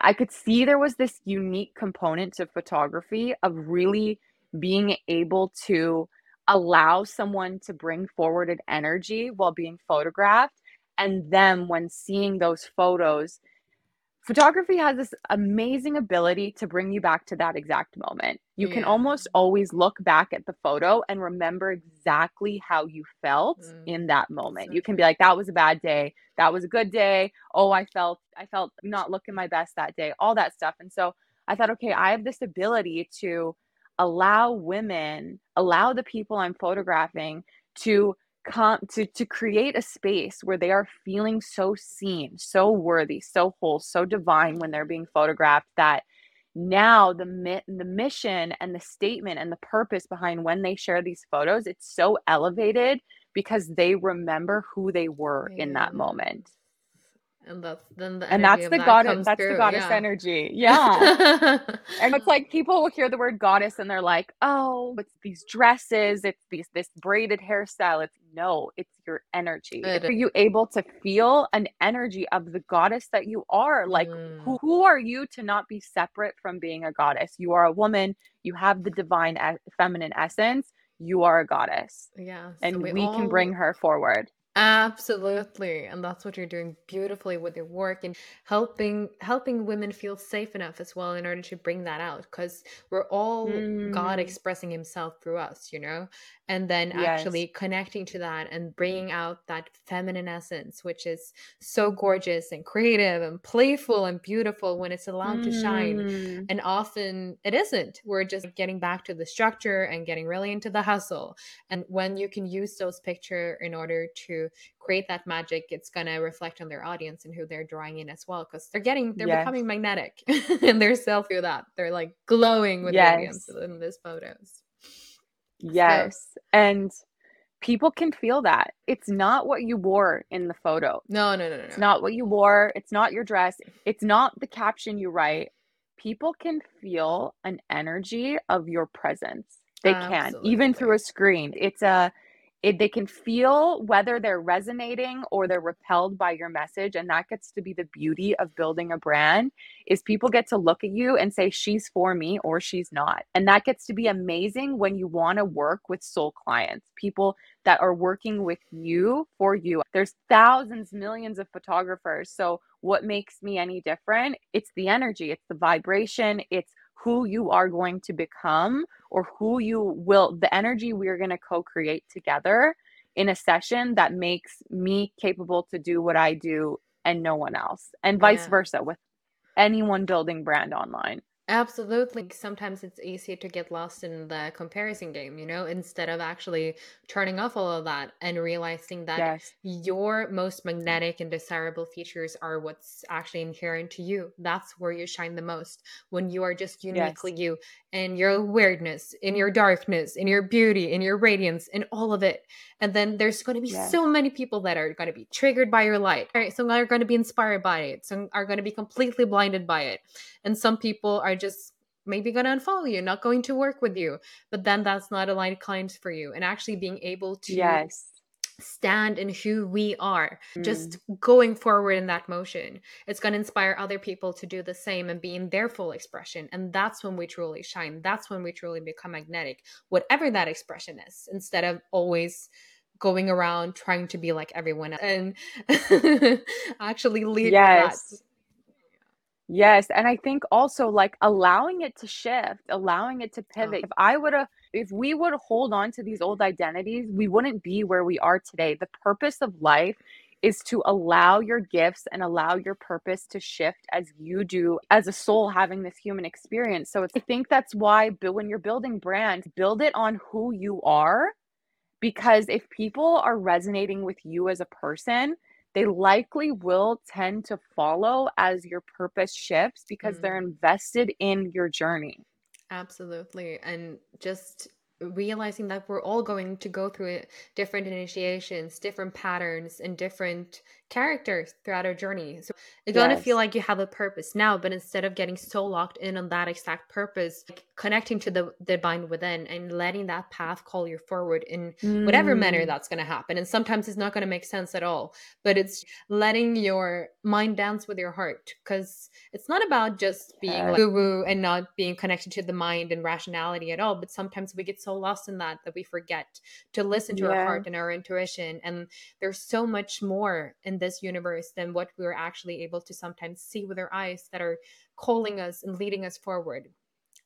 I could see there was this unique component to photography of really being able to allow someone to bring forward an energy while being photographed and then when seeing those photos. Photography has this amazing ability to bring you back to that exact moment. You yeah. can almost always look back at the photo and remember exactly how you felt mm. in that moment. You can be like that was a bad day. That was a good day. Oh i felt i felt not looking my best that day all that stuff. And so i thought okay i have this ability to allow women allow the people i'm photographing to come to to create a space where they are feeling so seen so worthy so whole so divine when they're being photographed that now the mi- the mission and the statement and the purpose behind when they share these photos it's so elevated because they remember who they were yeah. in that moment and that's then the and that's the that goddess that's through. the goddess yeah. energy yeah and it's like people will hear the word goddess and they're like oh it's these dresses it's these this braided hairstyle it's no it's your energy are you able to feel an energy of the goddess that you are like mm. who, who are you to not be separate from being a goddess you are a woman you have the divine feminine essence you are a goddess yeah so and we, we all... can bring her forward Absolutely. And that's what you're doing beautifully with your work and helping helping women feel safe enough as well in order to bring that out because we're all mm. God expressing himself through us, you know? And then yes. actually connecting to that and bringing out that feminine essence which is so gorgeous and creative and playful and beautiful when it's allowed mm. to shine. Mm. And often it isn't. We're just getting back to the structure and getting really into the hustle. And when you can use those picture in order to create that magic it's going to reflect on their audience and who they're drawing in as well because they're getting they're yes. becoming magnetic and they're self through that. They're like glowing with yes. audience in these photos. Yes. so. and people can feel that. It's not what you wore in the photo. No no no no it's not what you wore. It's not your dress. It's not the caption you write. People can feel an energy of your presence. They Absolutely. can even through a screen. It's a it, they can feel whether they're resonating or they're repelled by your message and that gets to be the beauty of building a brand is people get to look at you and say she's for me or she's not. And that gets to be amazing when you want to work with soul clients people that are working with you for you. There's thousands millions of photographers so what makes me any different? It's the energy it's the vibration it's who you are going to become or who you will, the energy we're going to co create together in a session that makes me capable to do what I do and no one else, and vice yeah. versa with anyone building brand online. Absolutely. Sometimes it's easy to get lost in the comparison game, you know, instead of actually turning off all of that and realizing that yes. your most magnetic and desirable features are what's actually inherent to you. That's where you shine the most when you are just uniquely yes. you and your weirdness, in your darkness, in your beauty, in your radiance, in all of it. And then there's going to be yes. so many people that are going to be triggered by your light. Right? Some are going to be inspired by it. Some are going to be completely blinded by it. And some people are just maybe going to unfollow you, not going to work with you. But then that's not aligned clients for you. And actually being able to yes stand in who we are mm. just going forward in that motion it's going to inspire other people to do the same and be in their full expression and that's when we truly shine that's when we truly become magnetic whatever that expression is instead of always going around trying to be like everyone else and actually lead yes that. Yes. And I think also like allowing it to shift, allowing it to uh-huh. pivot. Oh. If I would have, if we would hold on to these old identities, we wouldn't be where we are today. The purpose of life is to allow your gifts and allow your purpose to shift as you do as a soul having this human experience. So I think that's why when you're building brand, build it on who you are because if people are resonating with you as a person, they likely will tend to follow as your purpose shifts because mm. they're invested in your journey. Absolutely. And just realizing that we're all going to go through different initiations, different patterns, and different characters throughout our journey. So it's yes. gonna feel like you have a purpose now, but instead of getting so locked in on that exact purpose, like connecting to the divine within and letting that path call you forward in mm. whatever manner mm. that's gonna happen. And sometimes it's not gonna make sense at all, but it's letting your mind dance with your heart because it's not about just being like woo and not being connected to the mind and rationality at all. But sometimes we get so lost in that that we forget to listen to yeah. our heart and our intuition. And there's so much more in this universe than what we're actually able to sometimes see with our eyes that are calling us and leading us forward.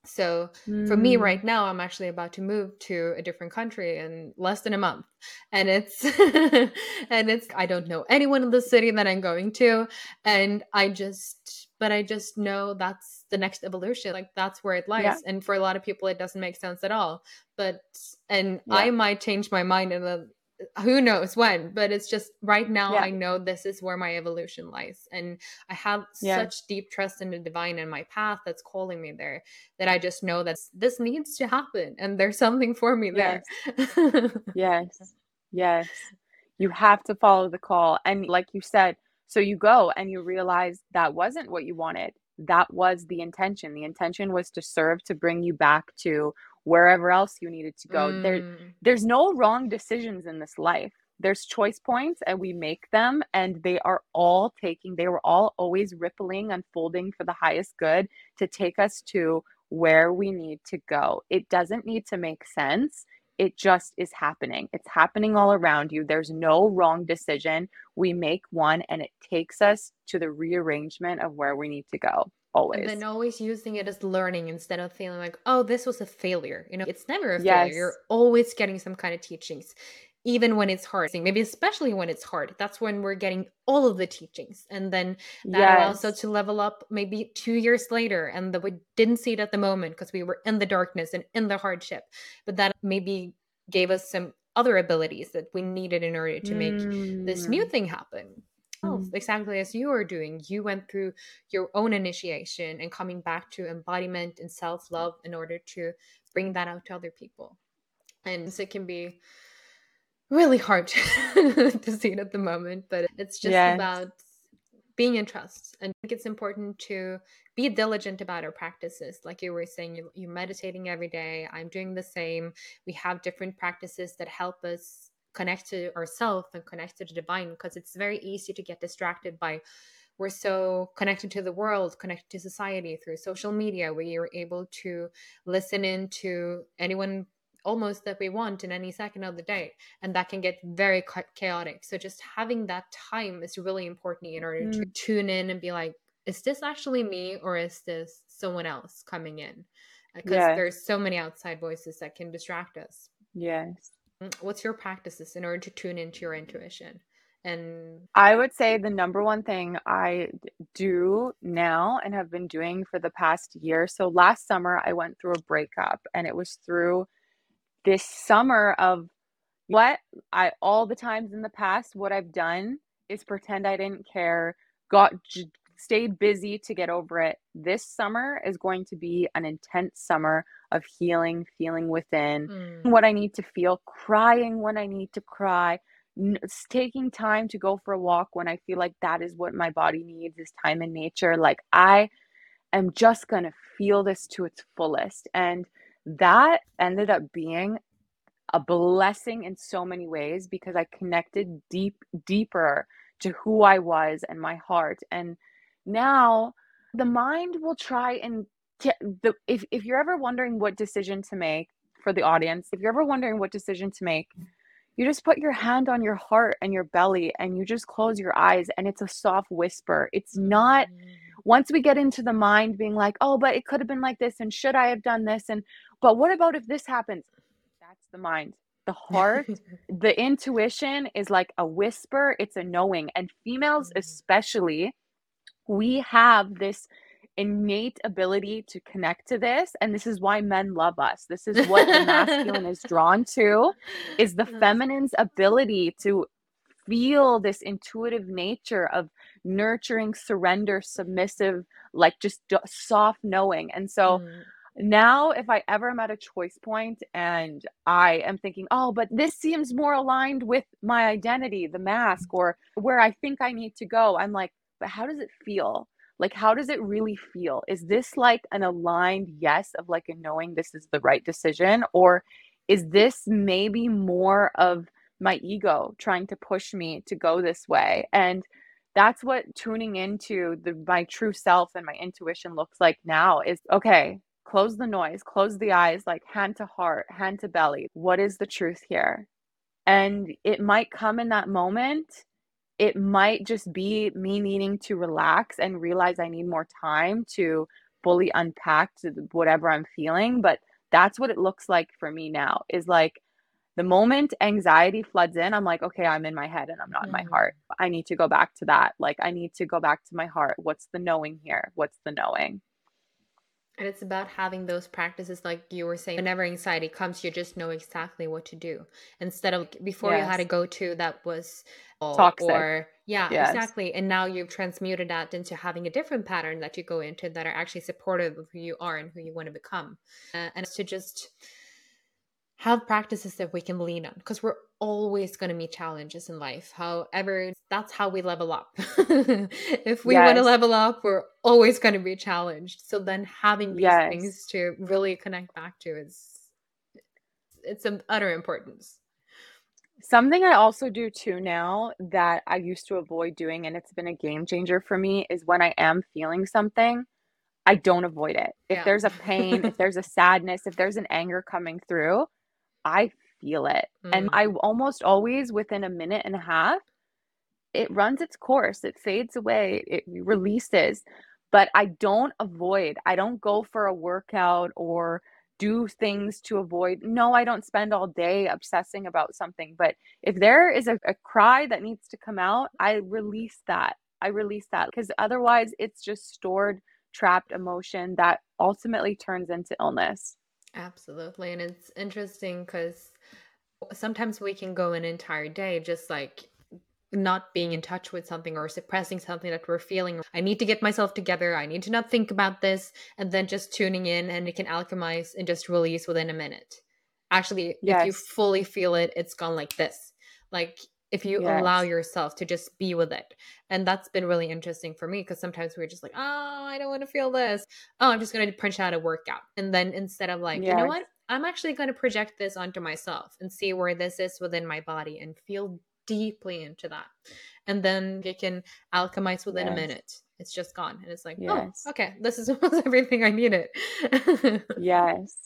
So mm. for me mm. right now, I'm actually about to move to a different country in less than a month. And it's and it's I don't know anyone in the city that I'm going to. And I just but I just know that's the next evolution. Like that's where it lies. Yeah. And for a lot of people it doesn't make sense at all. But and yeah. I might change my mind in a who knows when but it's just right now yeah. i know this is where my evolution lies and i have such deep trust in the divine and my path that's calling me there that i just know that this needs to happen and there's something for me there yes yes yes you have to follow the call and like you said so you go and you realize that wasn't what you wanted that was the intention the intention was to serve to bring you back to wherever else you needed to go. Mm. There there's no wrong decisions in this life. There's choice points and we make them and they are all taking they were all always rippling unfolding for the highest good to take us to where we need to go. It doesn't need to make sense. It just is happening. It's happening all around you. There's no wrong decision. We make one and it takes us to the rearrangement of where we need to go always. And then always using it as learning instead of feeling like, oh, this was a failure. You know, it's never a yes. failure. You're always getting some kind of teachings, even when it's hard. Maybe especially when it's hard. That's when we're getting all of the teachings. And then that yes. allows us to level up maybe two years later. And that we didn't see it at the moment because we were in the darkness and in the hardship. But that maybe gave us some other abilities that we needed in order to make mm. this new mm. thing happen yourself, mm. exactly as you are doing. You went through your own initiation and coming back to embodiment and self love in order to bring that out to other people. And so it can be really hard to see it at the moment, but it's just yes. about being in trust. And I think it's important to be diligent about our practices. Like you were saying, you, you're meditating every day. I'm doing the same. We have different practices that help us connect to ourselves and connect to the divine because it's very easy to get distracted by we're so connected to the world connected to society through social media where you're able to listen in to anyone almost that we want in any second of the day and that can get very chaotic. So just having that time is really important in order mm. to tune in and be like is this actually me or is this someone else coming in? Because yes. there's so many outside voices that can distract us. Yes. Mm, what's your practices in order to tune into your intuition? And i would say the number one thing i do now and have been doing for the past year so last summer i went through a breakup and it was through this summer of what i all the times in the past what i've done is pretend i didn't care got stayed busy to get over it this summer is going to be an intense summer of healing, feeling within mm. what I need to feel, crying when I need to cry, n- taking time to go for a walk when I feel like that is what my body needs is time in nature. Like I am just going to feel this to its fullest. And that ended up being a blessing in so many ways because I connected deep, deeper to who I was and my heart. And now the mind will try and the if, if you're ever wondering what decision to make for the audience if you're ever wondering what decision to make you just put your hand on your heart and your belly and you just close your eyes and it's a soft whisper it's not. Once we get into the mind being like oh but it could have been like this and should i have done this and but what about if this happens that's the mind the heart, the intuition is like a whisper, it's a knowing. And females, mm-hmm. especially, we have this innate ability to connect to this and this is why men love us this is what the masculine is drawn to is the feminine's ability to feel this intuitive nature of nurturing surrender submissive like just soft knowing. And so mm. now if i ever am at a choice point and i am thinking oh but this seems more aligned with my identity the mask or where i think i need to go i'm like but how does it feel? Like how does it really feel? Is this like an aligned yes of like a knowing this is the right decision or is this maybe more of my ego trying to push me to go this way? And that's what tuning into the my true self and my intuition looks like now is okay close the noise, close the eyes, like hand to heart, hand to belly. What is the truth here? And it might come in that moment. It might just be me needing to relax and realize I need more time to fully unpack whatever I'm feeling. But that's what it looks like for me now is like the moment anxiety floods in, I'm like, okay, I'm in my head and I'm not mm-hmm. in my heart. I need to go back to that. Like, I need to go back to my heart. What's the knowing here? What's the knowing? And it's about having those practices, like you were saying, whenever anxiety comes, you just know exactly what to do. Instead of before yes. you had to go to that was toxic. Or, yeah, yes. exactly. And now you've transmuted that into having a different pattern that you go into that are actually supportive of who you are and who you want to become. Uh, and to just have practices that we can lean on because we're always going to meet challenges in life. However, that's how we level up. if we yes. want to level up, we're always going to be challenged. So then having these yes. things to really connect back to is it's of utter importance. Something I also do too now that I used to avoid doing and it's been a game changer for me is when I am feeling something, I don't avoid it. If yeah. there's a pain, if there's a sadness, if there's an anger coming through, I feel it. Mm. And I almost always within a minute and a half, it runs its course, it fades away, it releases. But I don't avoid, I don't go for a workout or do things to avoid. No, I don't spend all day obsessing about something. But if there is a, a cry that needs to come out, I release that. I release that because otherwise it's just stored, trapped emotion that ultimately turns into illness. Absolutely. And it's interesting because sometimes we can go an entire day just like not being in touch with something or suppressing something that we're feeling. I need to get myself together. I need to not think about this. And then just tuning in and it can alchemize and just release within a minute. Actually, yes. if you fully feel it, it's gone like this. Like if you yes. allow yourself to just be with it. And that's been really interesting for me because sometimes we're just like, oh, I don't want to feel this. Oh, I'm just going to punch out a workout. And then instead of like, yes. you know what? I'm actually going to project this onto myself and see where this is within my body and feel deeply into that. And then it can alchemize within yes. a minute. It's just gone. And it's like, oh, okay, this is everything I needed. yes.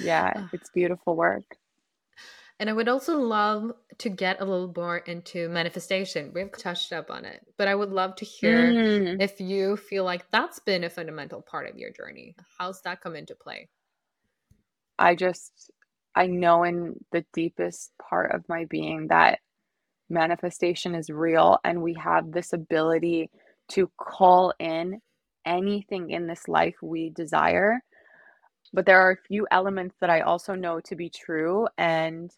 Yeah, ah. it's beautiful work. And I would also love to get a little more into manifestation. We've touched up on it, but I would love to hear mm. if you feel like that's been a fundamental part of your journey. How's that come into play? I just, I know in the deepest part of my being that manifestation is real and we have this ability to call in anything in this life we desire. But there are a few elements that I also know to be true. And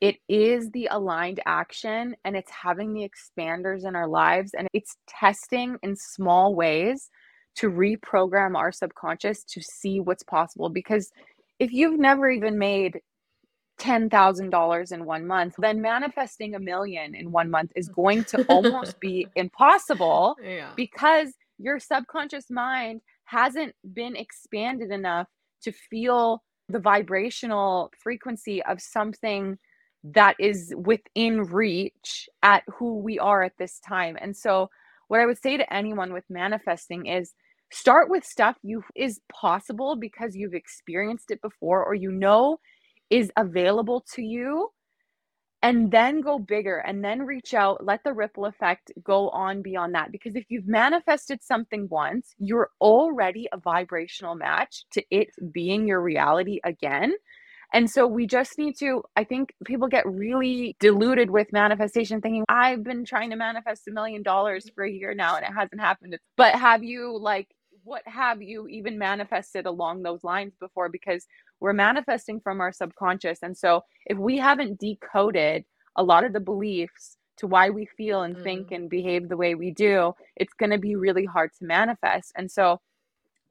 it is the aligned action and it's having the expanders in our lives and it's testing in small ways to reprogram our subconscious to see what's possible because if you've never even made $10,000 in one month, then manifesting a million in one month is going to almost be impossible yeah. because your subconscious mind hasn't been expanded enough to feel the vibrational frequency of something that is within reach at who we are at this time. And so what I would say to anyone with manifesting is start with stuff you is possible because you've experienced it before or you know is available to you and then go bigger and then reach out let the ripple effect go on beyond that because if you've manifested something once you're already a vibrational match to it being your reality again And so we just need to, I think people get really deluded with manifestation thinking, I've been trying to manifest a million dollars for a year now and it hasn't happened. But have you, like, what have you even manifested along those lines before? Because we're manifesting from our subconscious. And so if we haven't decoded a lot of the beliefs to why we feel and mm. think and behave the way we do, it's going to be really hard to manifest. And so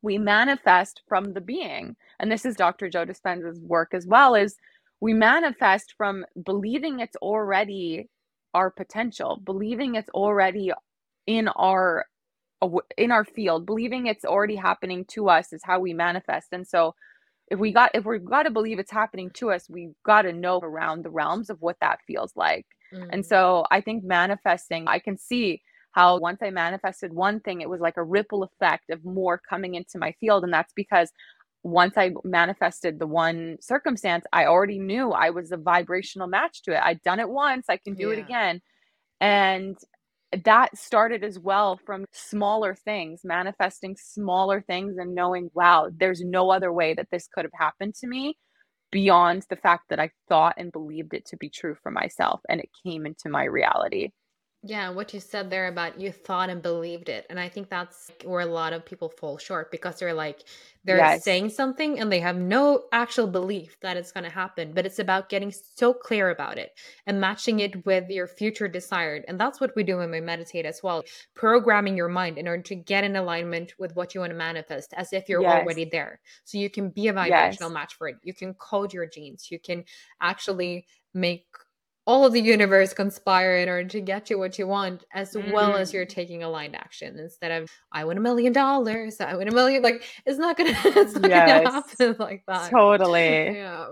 we manifest from the being. And this is Dr. Joe Dispenza's work as well is we manifest from believing it's already our potential, believing it's already in our in our field, believing it's already happening to us is how we manifest. And so if we got if we've got to believe it's happening to us, we've got to know around the realms of what that feels like. Mm. And so I think manifesting, I can see how once I manifested one thing, it was like a ripple effect of more coming into my field. And that's because once I manifested the one circumstance, I already knew I was a vibrational match to it. I'd done it once, I can do yeah. it again. And that started as well from smaller things, manifesting smaller things and knowing, wow, there's no other way that this could have happened to me beyond the fact that I thought and believed it to be true for myself and it came into my reality. Yeah, what you said there about you thought and believed it. And I think that's where a lot of people fall short because they're like, they're yes. saying something and they have no actual belief that it's going to happen. But it's about getting so clear about it and matching it with your future desired. And that's what we do when we meditate as well, programming your mind in order to get in alignment with what you want to manifest as if you're yes. already there. So you can be a vibrational yes. match for it. You can code your genes. You can actually make all of the universe conspire in order to get you what you want, as mm-hmm. well as you're mm-hmm. taking aligned action instead of I win a million dollars, I win a million. Like it's not gonna, it's not yes, gonna happen like that. Totally. Yeah.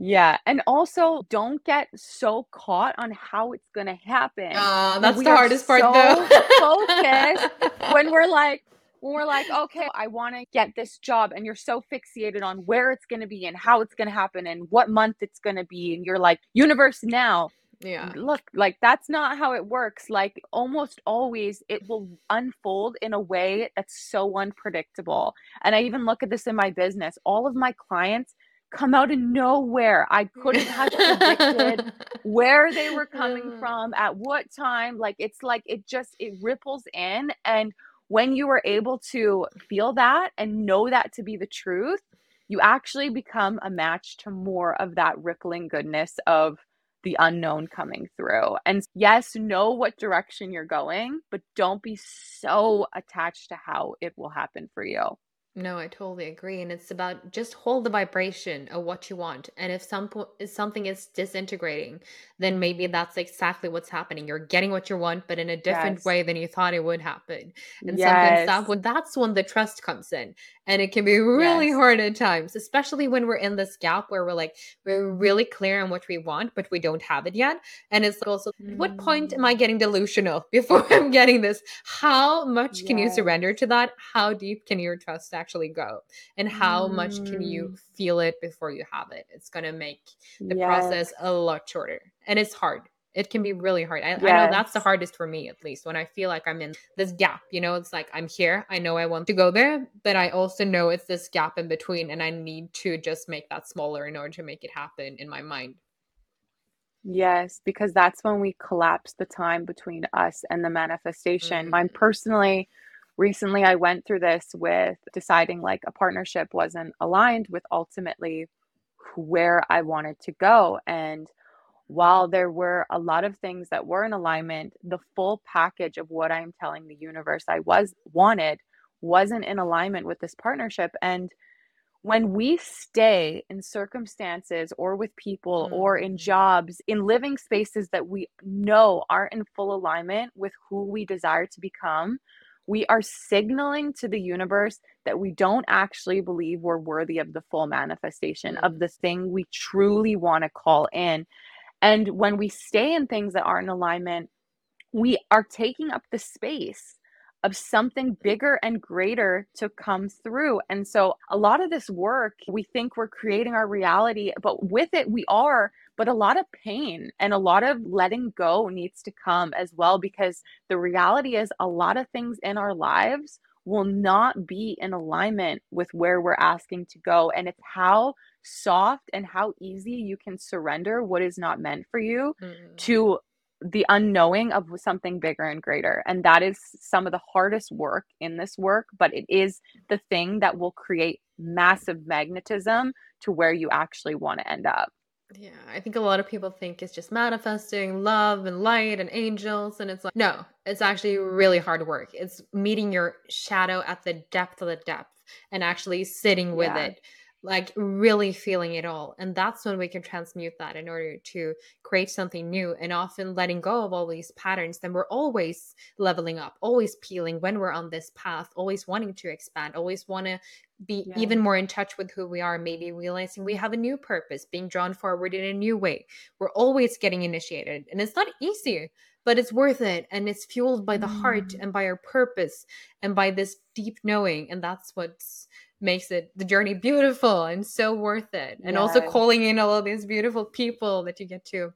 Yeah, and also don't get so caught on how it's gonna happen. Uh, that's we the hardest part, so though. focused when we're like, when we're like, okay, I want to get this job, and you're so fixated on where it's going to be and how it's going to happen and what month it's going to be, and you're like, universe now. Yeah. Look, like that's not how it works. Like almost always, it will unfold in a way that's so unpredictable. And I even look at this in my business. All of my clients come out of nowhere. I couldn't have predicted where they were coming from, at what time. Like it's like it just it ripples in and when you are able to feel that and know that to be the truth, you actually become a match to more of that rippling goodness of the unknown coming through. And yes, know what direction you're going, but don't be so attached to how it will happen for you. No, I totally agree. And it's about just hold the vibration of what you want. And if some if something is disintegrating, then maybe that's exactly what's happening. You're getting what you want, but in a different yes. way than you thought it would happen. And yes. something that that's when the trust comes in. And it can be really yes. hard at times, especially when we're in this gap where we're like, we're really clear on what we want, but we don't have it yet. And it's also, mm. what point am I mm. getting delusional before I'm getting this? How much can you surrender to that? How deep can your trust actually go? And how mm. much can you mm. feel it before you have it? It's going to make the yes. process a lot shorter. And it's hard it can be really hard. I, yes. I, know that's the hardest for me, at least when I feel like I'm in this gap. You know, it's like I'm here. I know I want to go there, but I also know it's this gap in between, and I need to just make that smaller in order to make it happen in my mind. Yes, because that's when we collapse the time between us and the manifestation. Mm-hmm. Mine personally, recently I went through this with deciding like a partnership wasn't aligned with ultimately where I wanted to go. And while there were a lot of things that were in alignment, the full package of what I'm telling the universe I was wanted wasn't in alignment with this partnership. And when we stay in circumstances or with people mm-hmm. or in jobs, in living spaces that we know aren't in full alignment with who we desire to become, we are signaling to the universe that we don't actually believe we're worthy of the full manifestation of mm. the thing we truly want to call in. And when we stay in things that aren't in alignment, we are taking up the space of something bigger and greater to come through. And so a lot of this work, we think we're creating our reality, but with it, we are. But a lot of pain and a lot of letting go needs to come as well, because the reality is a lot of things in our lives will not be in alignment with where we're asking to go. And it's how soft and how easy you can surrender what is not meant for you mm. to the unknowing of something bigger and greater. And that is some of the hardest work in this work, but it is the thing that will create massive magnetism to where you actually want to end up. Yeah, I think a lot of people think it's just manifesting love and light and angels. And it's like, no, it's actually really hard work. It's meeting your shadow at the depth of the depth and actually sitting with yeah. it like really feeling it all. And that's when we can transmute that in order to create something new and often letting go of all these patterns. Then we're always leveling up, always peeling when we're on this path, always wanting to expand, always want to be yeah. even more in touch with who we are, maybe realizing we have a new purpose, being drawn forward in a new way. We're always getting initiated. And it's not easy, but it's worth it. And it's fueled by the mm. heart and by our purpose and by this deep knowing. And that's what's makes it the journey beautiful and so worth it. And also calling in all of these beautiful people that you get to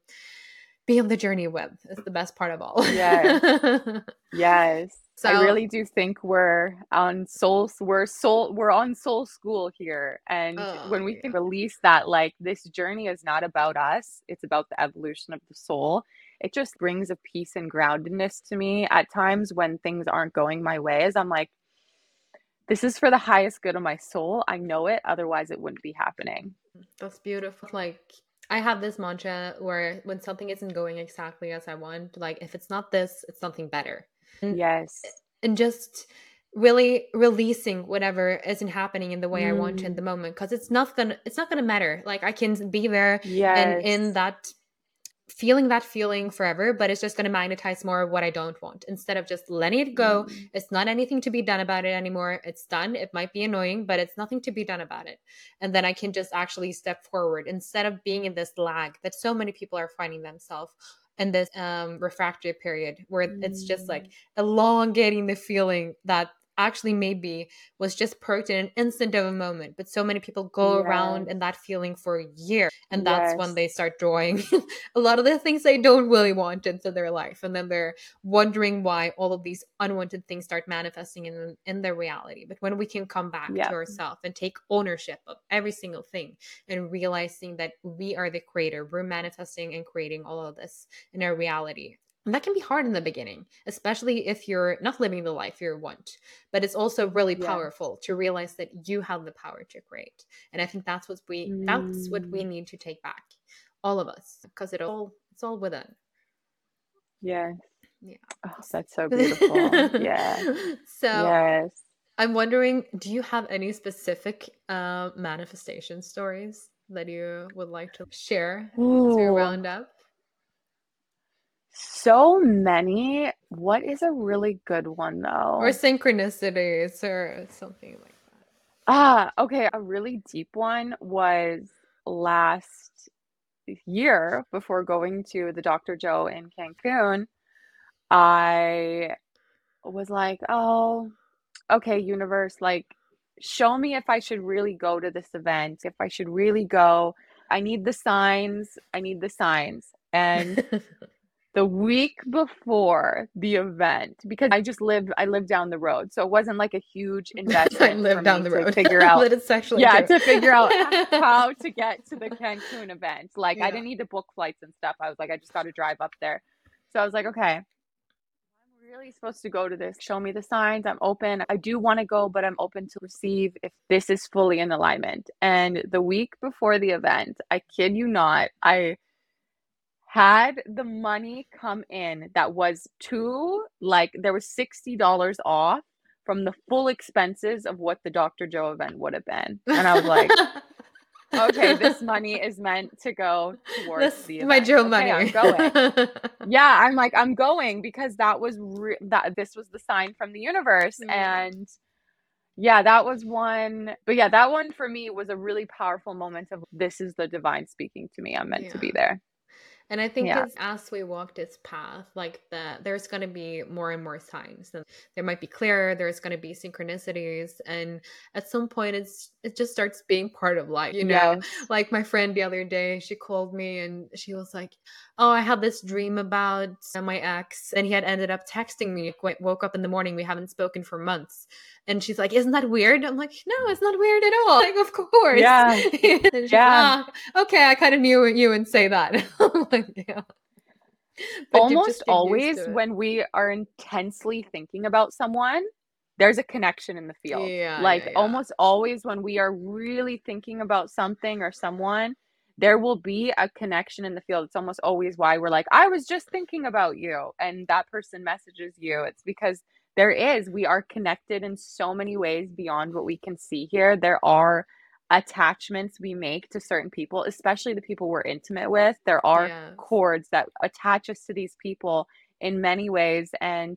be on the journey with is the best part of all. Yes. yes. So, I really do think we're on soul we're soul we're on soul school here. And oh, when we yeah. can release that like this journey is not about us, it's about the evolution of the soul. It just brings a peace and groundedness to me at times when things aren't going my way as I'm like this is for the highest good of my soul. I know it, otherwise, it wouldn't be happening. That's beautiful. Like, I have this mantra where when something isn't going exactly as I want, like, if it's not this, it's something better. And, yes. And just really releasing whatever isn't happening in the way mm. I want to in the mm. moment because it's not gonna it's not gonna matter. Like I can be there yes. and in that feeling that feeling forever, but it's just going to magnetize more of what I don't want instead of just letting it go. Mm. It's not anything to be done about it anymore. It's done. It might be annoying, but it's nothing to be done about it. And then I can just actually step forward instead of being in this lag that so many people are finding themselves in this um refractory period where mm. it's just like mm. elongating the feeling that actually maybe was just perked in an instant of a moment but so many people go yes. around in that feeling for a year and that's yes. when they start drawing a lot of the things they don't really want into their life and then they're wondering why all of these unwanted things start manifesting in in their reality but when we can come back yep. to ourselves and take ownership of every single thing and realizing that we are the creator we're manifesting and creating all of this in our reality and that can be hard in the beginning, especially if you're not living the life you want. But it's also really yeah. powerful to realize that you have the power to create. And I think that's what we mm. that's what we mm. need to take back, all of us, because it all it's all within. Yeah. Yeah. Oh, that's so beautiful. yeah. So yes. I'm wondering, do you have any specific uh, manifestation stories that you would like to share Ooh. to round up? So many. What is a really good one though? Or synchronicities or something like that. Ah, okay. A really deep one was last year before going to the Dr. Joe in Cancun. I was like, oh, okay, universe, like, show me if I should really go to this event, if I should really go. I need the signs. I need the signs. And the week before the event because I just lived I lived down the road. So it wasn't like a huge investment. I lived down the road. To figure out that it's actually Yeah, true. to figure out how to get to the Cancun event. Like yeah. I didn't need to book flights and stuff. I was like, I just gotta drive up there. So I was like, okay. I'm really supposed to go to this. Show me the signs. I'm open. I do want to go, but I'm open to receive if this is fully in alignment. And the week before the event, I kid you not, I had the money come in that was too like there was $60 off from the full expenses of what the Dr. Joe event would have been. And I was like, okay, this money is meant to go towards this, the event. my Joe okay, money. I'm going. yeah, I'm like, I'm going because that was re- that this was the sign from the universe. Mm-hmm. And yeah, that was one. But yeah, that one for me was a really powerful moment of this is the divine speaking to me. I'm meant yeah. to be there. And I think yeah. as we walk this path, like that, there's going to be more and more signs. And there might be clearer. There's going to be synchronicities, and at some point, it's it just starts being part of life. You know, yes. like my friend the other day, she called me and she was like, oh, I had this dream about my ex, and he had ended up texting me. Woke up in the morning, we haven't spoken for months, and she's like, "Isn't that weird?" I'm like, "No, it's not weird at all." Like, of course, yeah, yeah. Like, ah, okay, I kind of knew you would say that. like, yeah. But Almost always, when we are intensely thinking about someone, there's a connection in the field. Yeah, like yeah, yeah. almost always when we are really thinking about something or someone, there will be a connection in the field. It's almost always why we're like, I was just thinking about you. And that person messages you. It's because there is, we are connected in so many ways beyond what we can see here. There are attachments we make to certain people, especially the people we're intimate with. There are cords that attach us to these people in many ways. And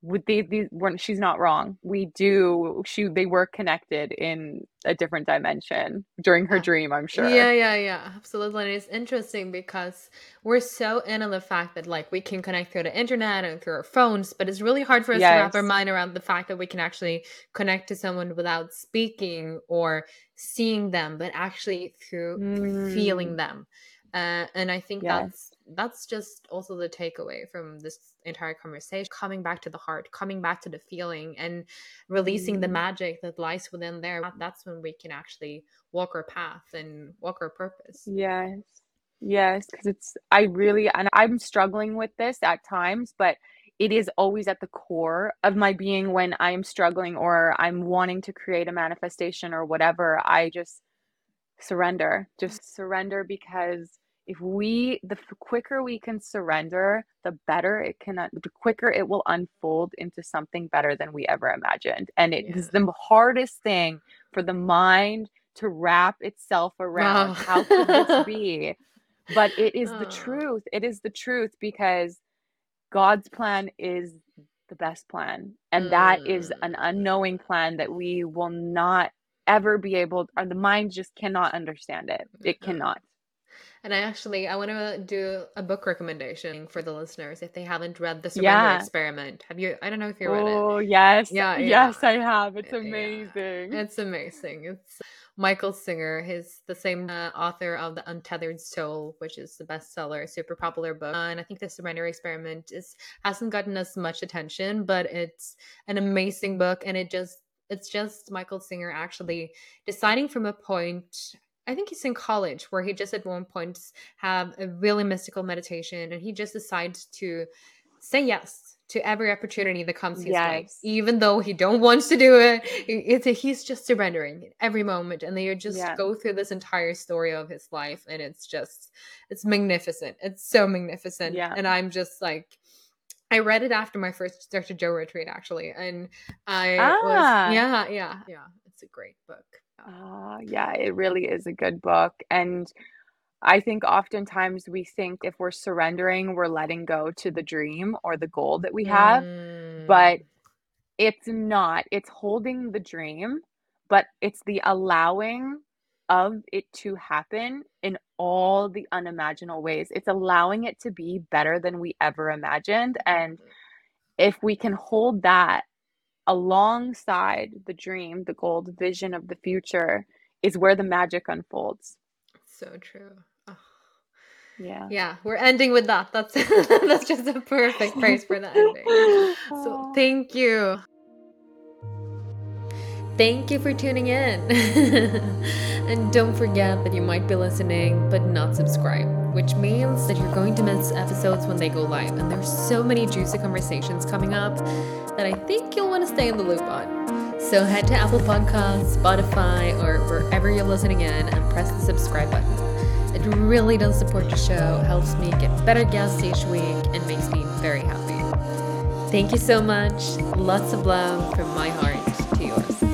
with these, these when she's not wrong we do she they were connected in a different dimension during her dream i'm sure yeah yeah yeah absolutely and it's interesting because we're so into the fact that like we can connect through the internet and through our phones but it's really hard for us yes. to wrap our mind around the fact that we can actually connect to someone without speaking or seeing them but actually through, mm. through feeling them uh, and I think yes. that's that's just also the takeaway from this entire conversation coming back to the heart coming back to the feeling and releasing mm. the magic that lies within there. That's when we can actually walk our path and walk our purpose. Yes. Yes because it's i really and i'm struggling with this at times but it is always at the core of my being when i'm struggling or i'm wanting to create a manifestation or whatever i just surrender just surrender because if we the quicker we can surrender the better it can the quicker it will unfold into something better than we ever imagined and it yeah. is the hardest thing for the mind to wrap itself around oh. how could this be but it is oh. the truth it is the truth because god's plan is the best plan and mm. that is an mm. unknowing plan that we will not ever be able or the mind just cannot understand it it cannot and I actually I want to do a book recommendation for the listeners if they haven't read The Surrender yeah. Experiment. Have you? I don't know if you read it. Oh yes, yeah, yeah, yes, I have. It's amazing. Yeah. It's amazing. It's Michael Singer. He's the same uh, author of The Untethered Soul, which is the bestseller, super popular book. Uh, and I think The Surrender Experiment is hasn't gotten as much attention, but it's an amazing book, and it just it's just Michael Singer actually deciding from a point I think he's in college where he just at one point have a really mystical meditation and he just decides to say yes to every opportunity that comes his yes. way, even though he don't want to do it. It's a, he's just surrendering every moment, and they just yeah. go through this entire story of his life, and it's just it's magnificent. It's so magnificent, yeah. And I'm just like. I read it after my first Dr. Joe retreat, actually, and I ah. was yeah, yeah, yeah. It's a great book. Uh, yeah, it really is a good book. And I think oftentimes we think if we're surrendering, we're letting go to the dream or the goal that we have. Mm. But it's not. It's holding the dream, but it's the allowing of it to happen in all the unimaginable ways. It's allowing it to be better than we ever imagined. And mm-hmm. if we can hold that alongside the dream, the gold vision of the future is where the magic unfolds. So true. Oh. Yeah. Yeah, we're ending with that. That's that's just a perfect phrase for the ending. So thank you. Thank you for tuning in. and don't forget that you might be listening but not subscribed, which means that you're going to miss episodes when they go live. And there's so many juicy conversations coming up that I think you'll want to stay in the loop on. So head to Apple Podcasts, Spotify, or wherever you're listening in and press the subscribe button. It really does support the show, helps me get better guests each week, and makes me very happy. Thank you so much. Lots of love from my heart to yours.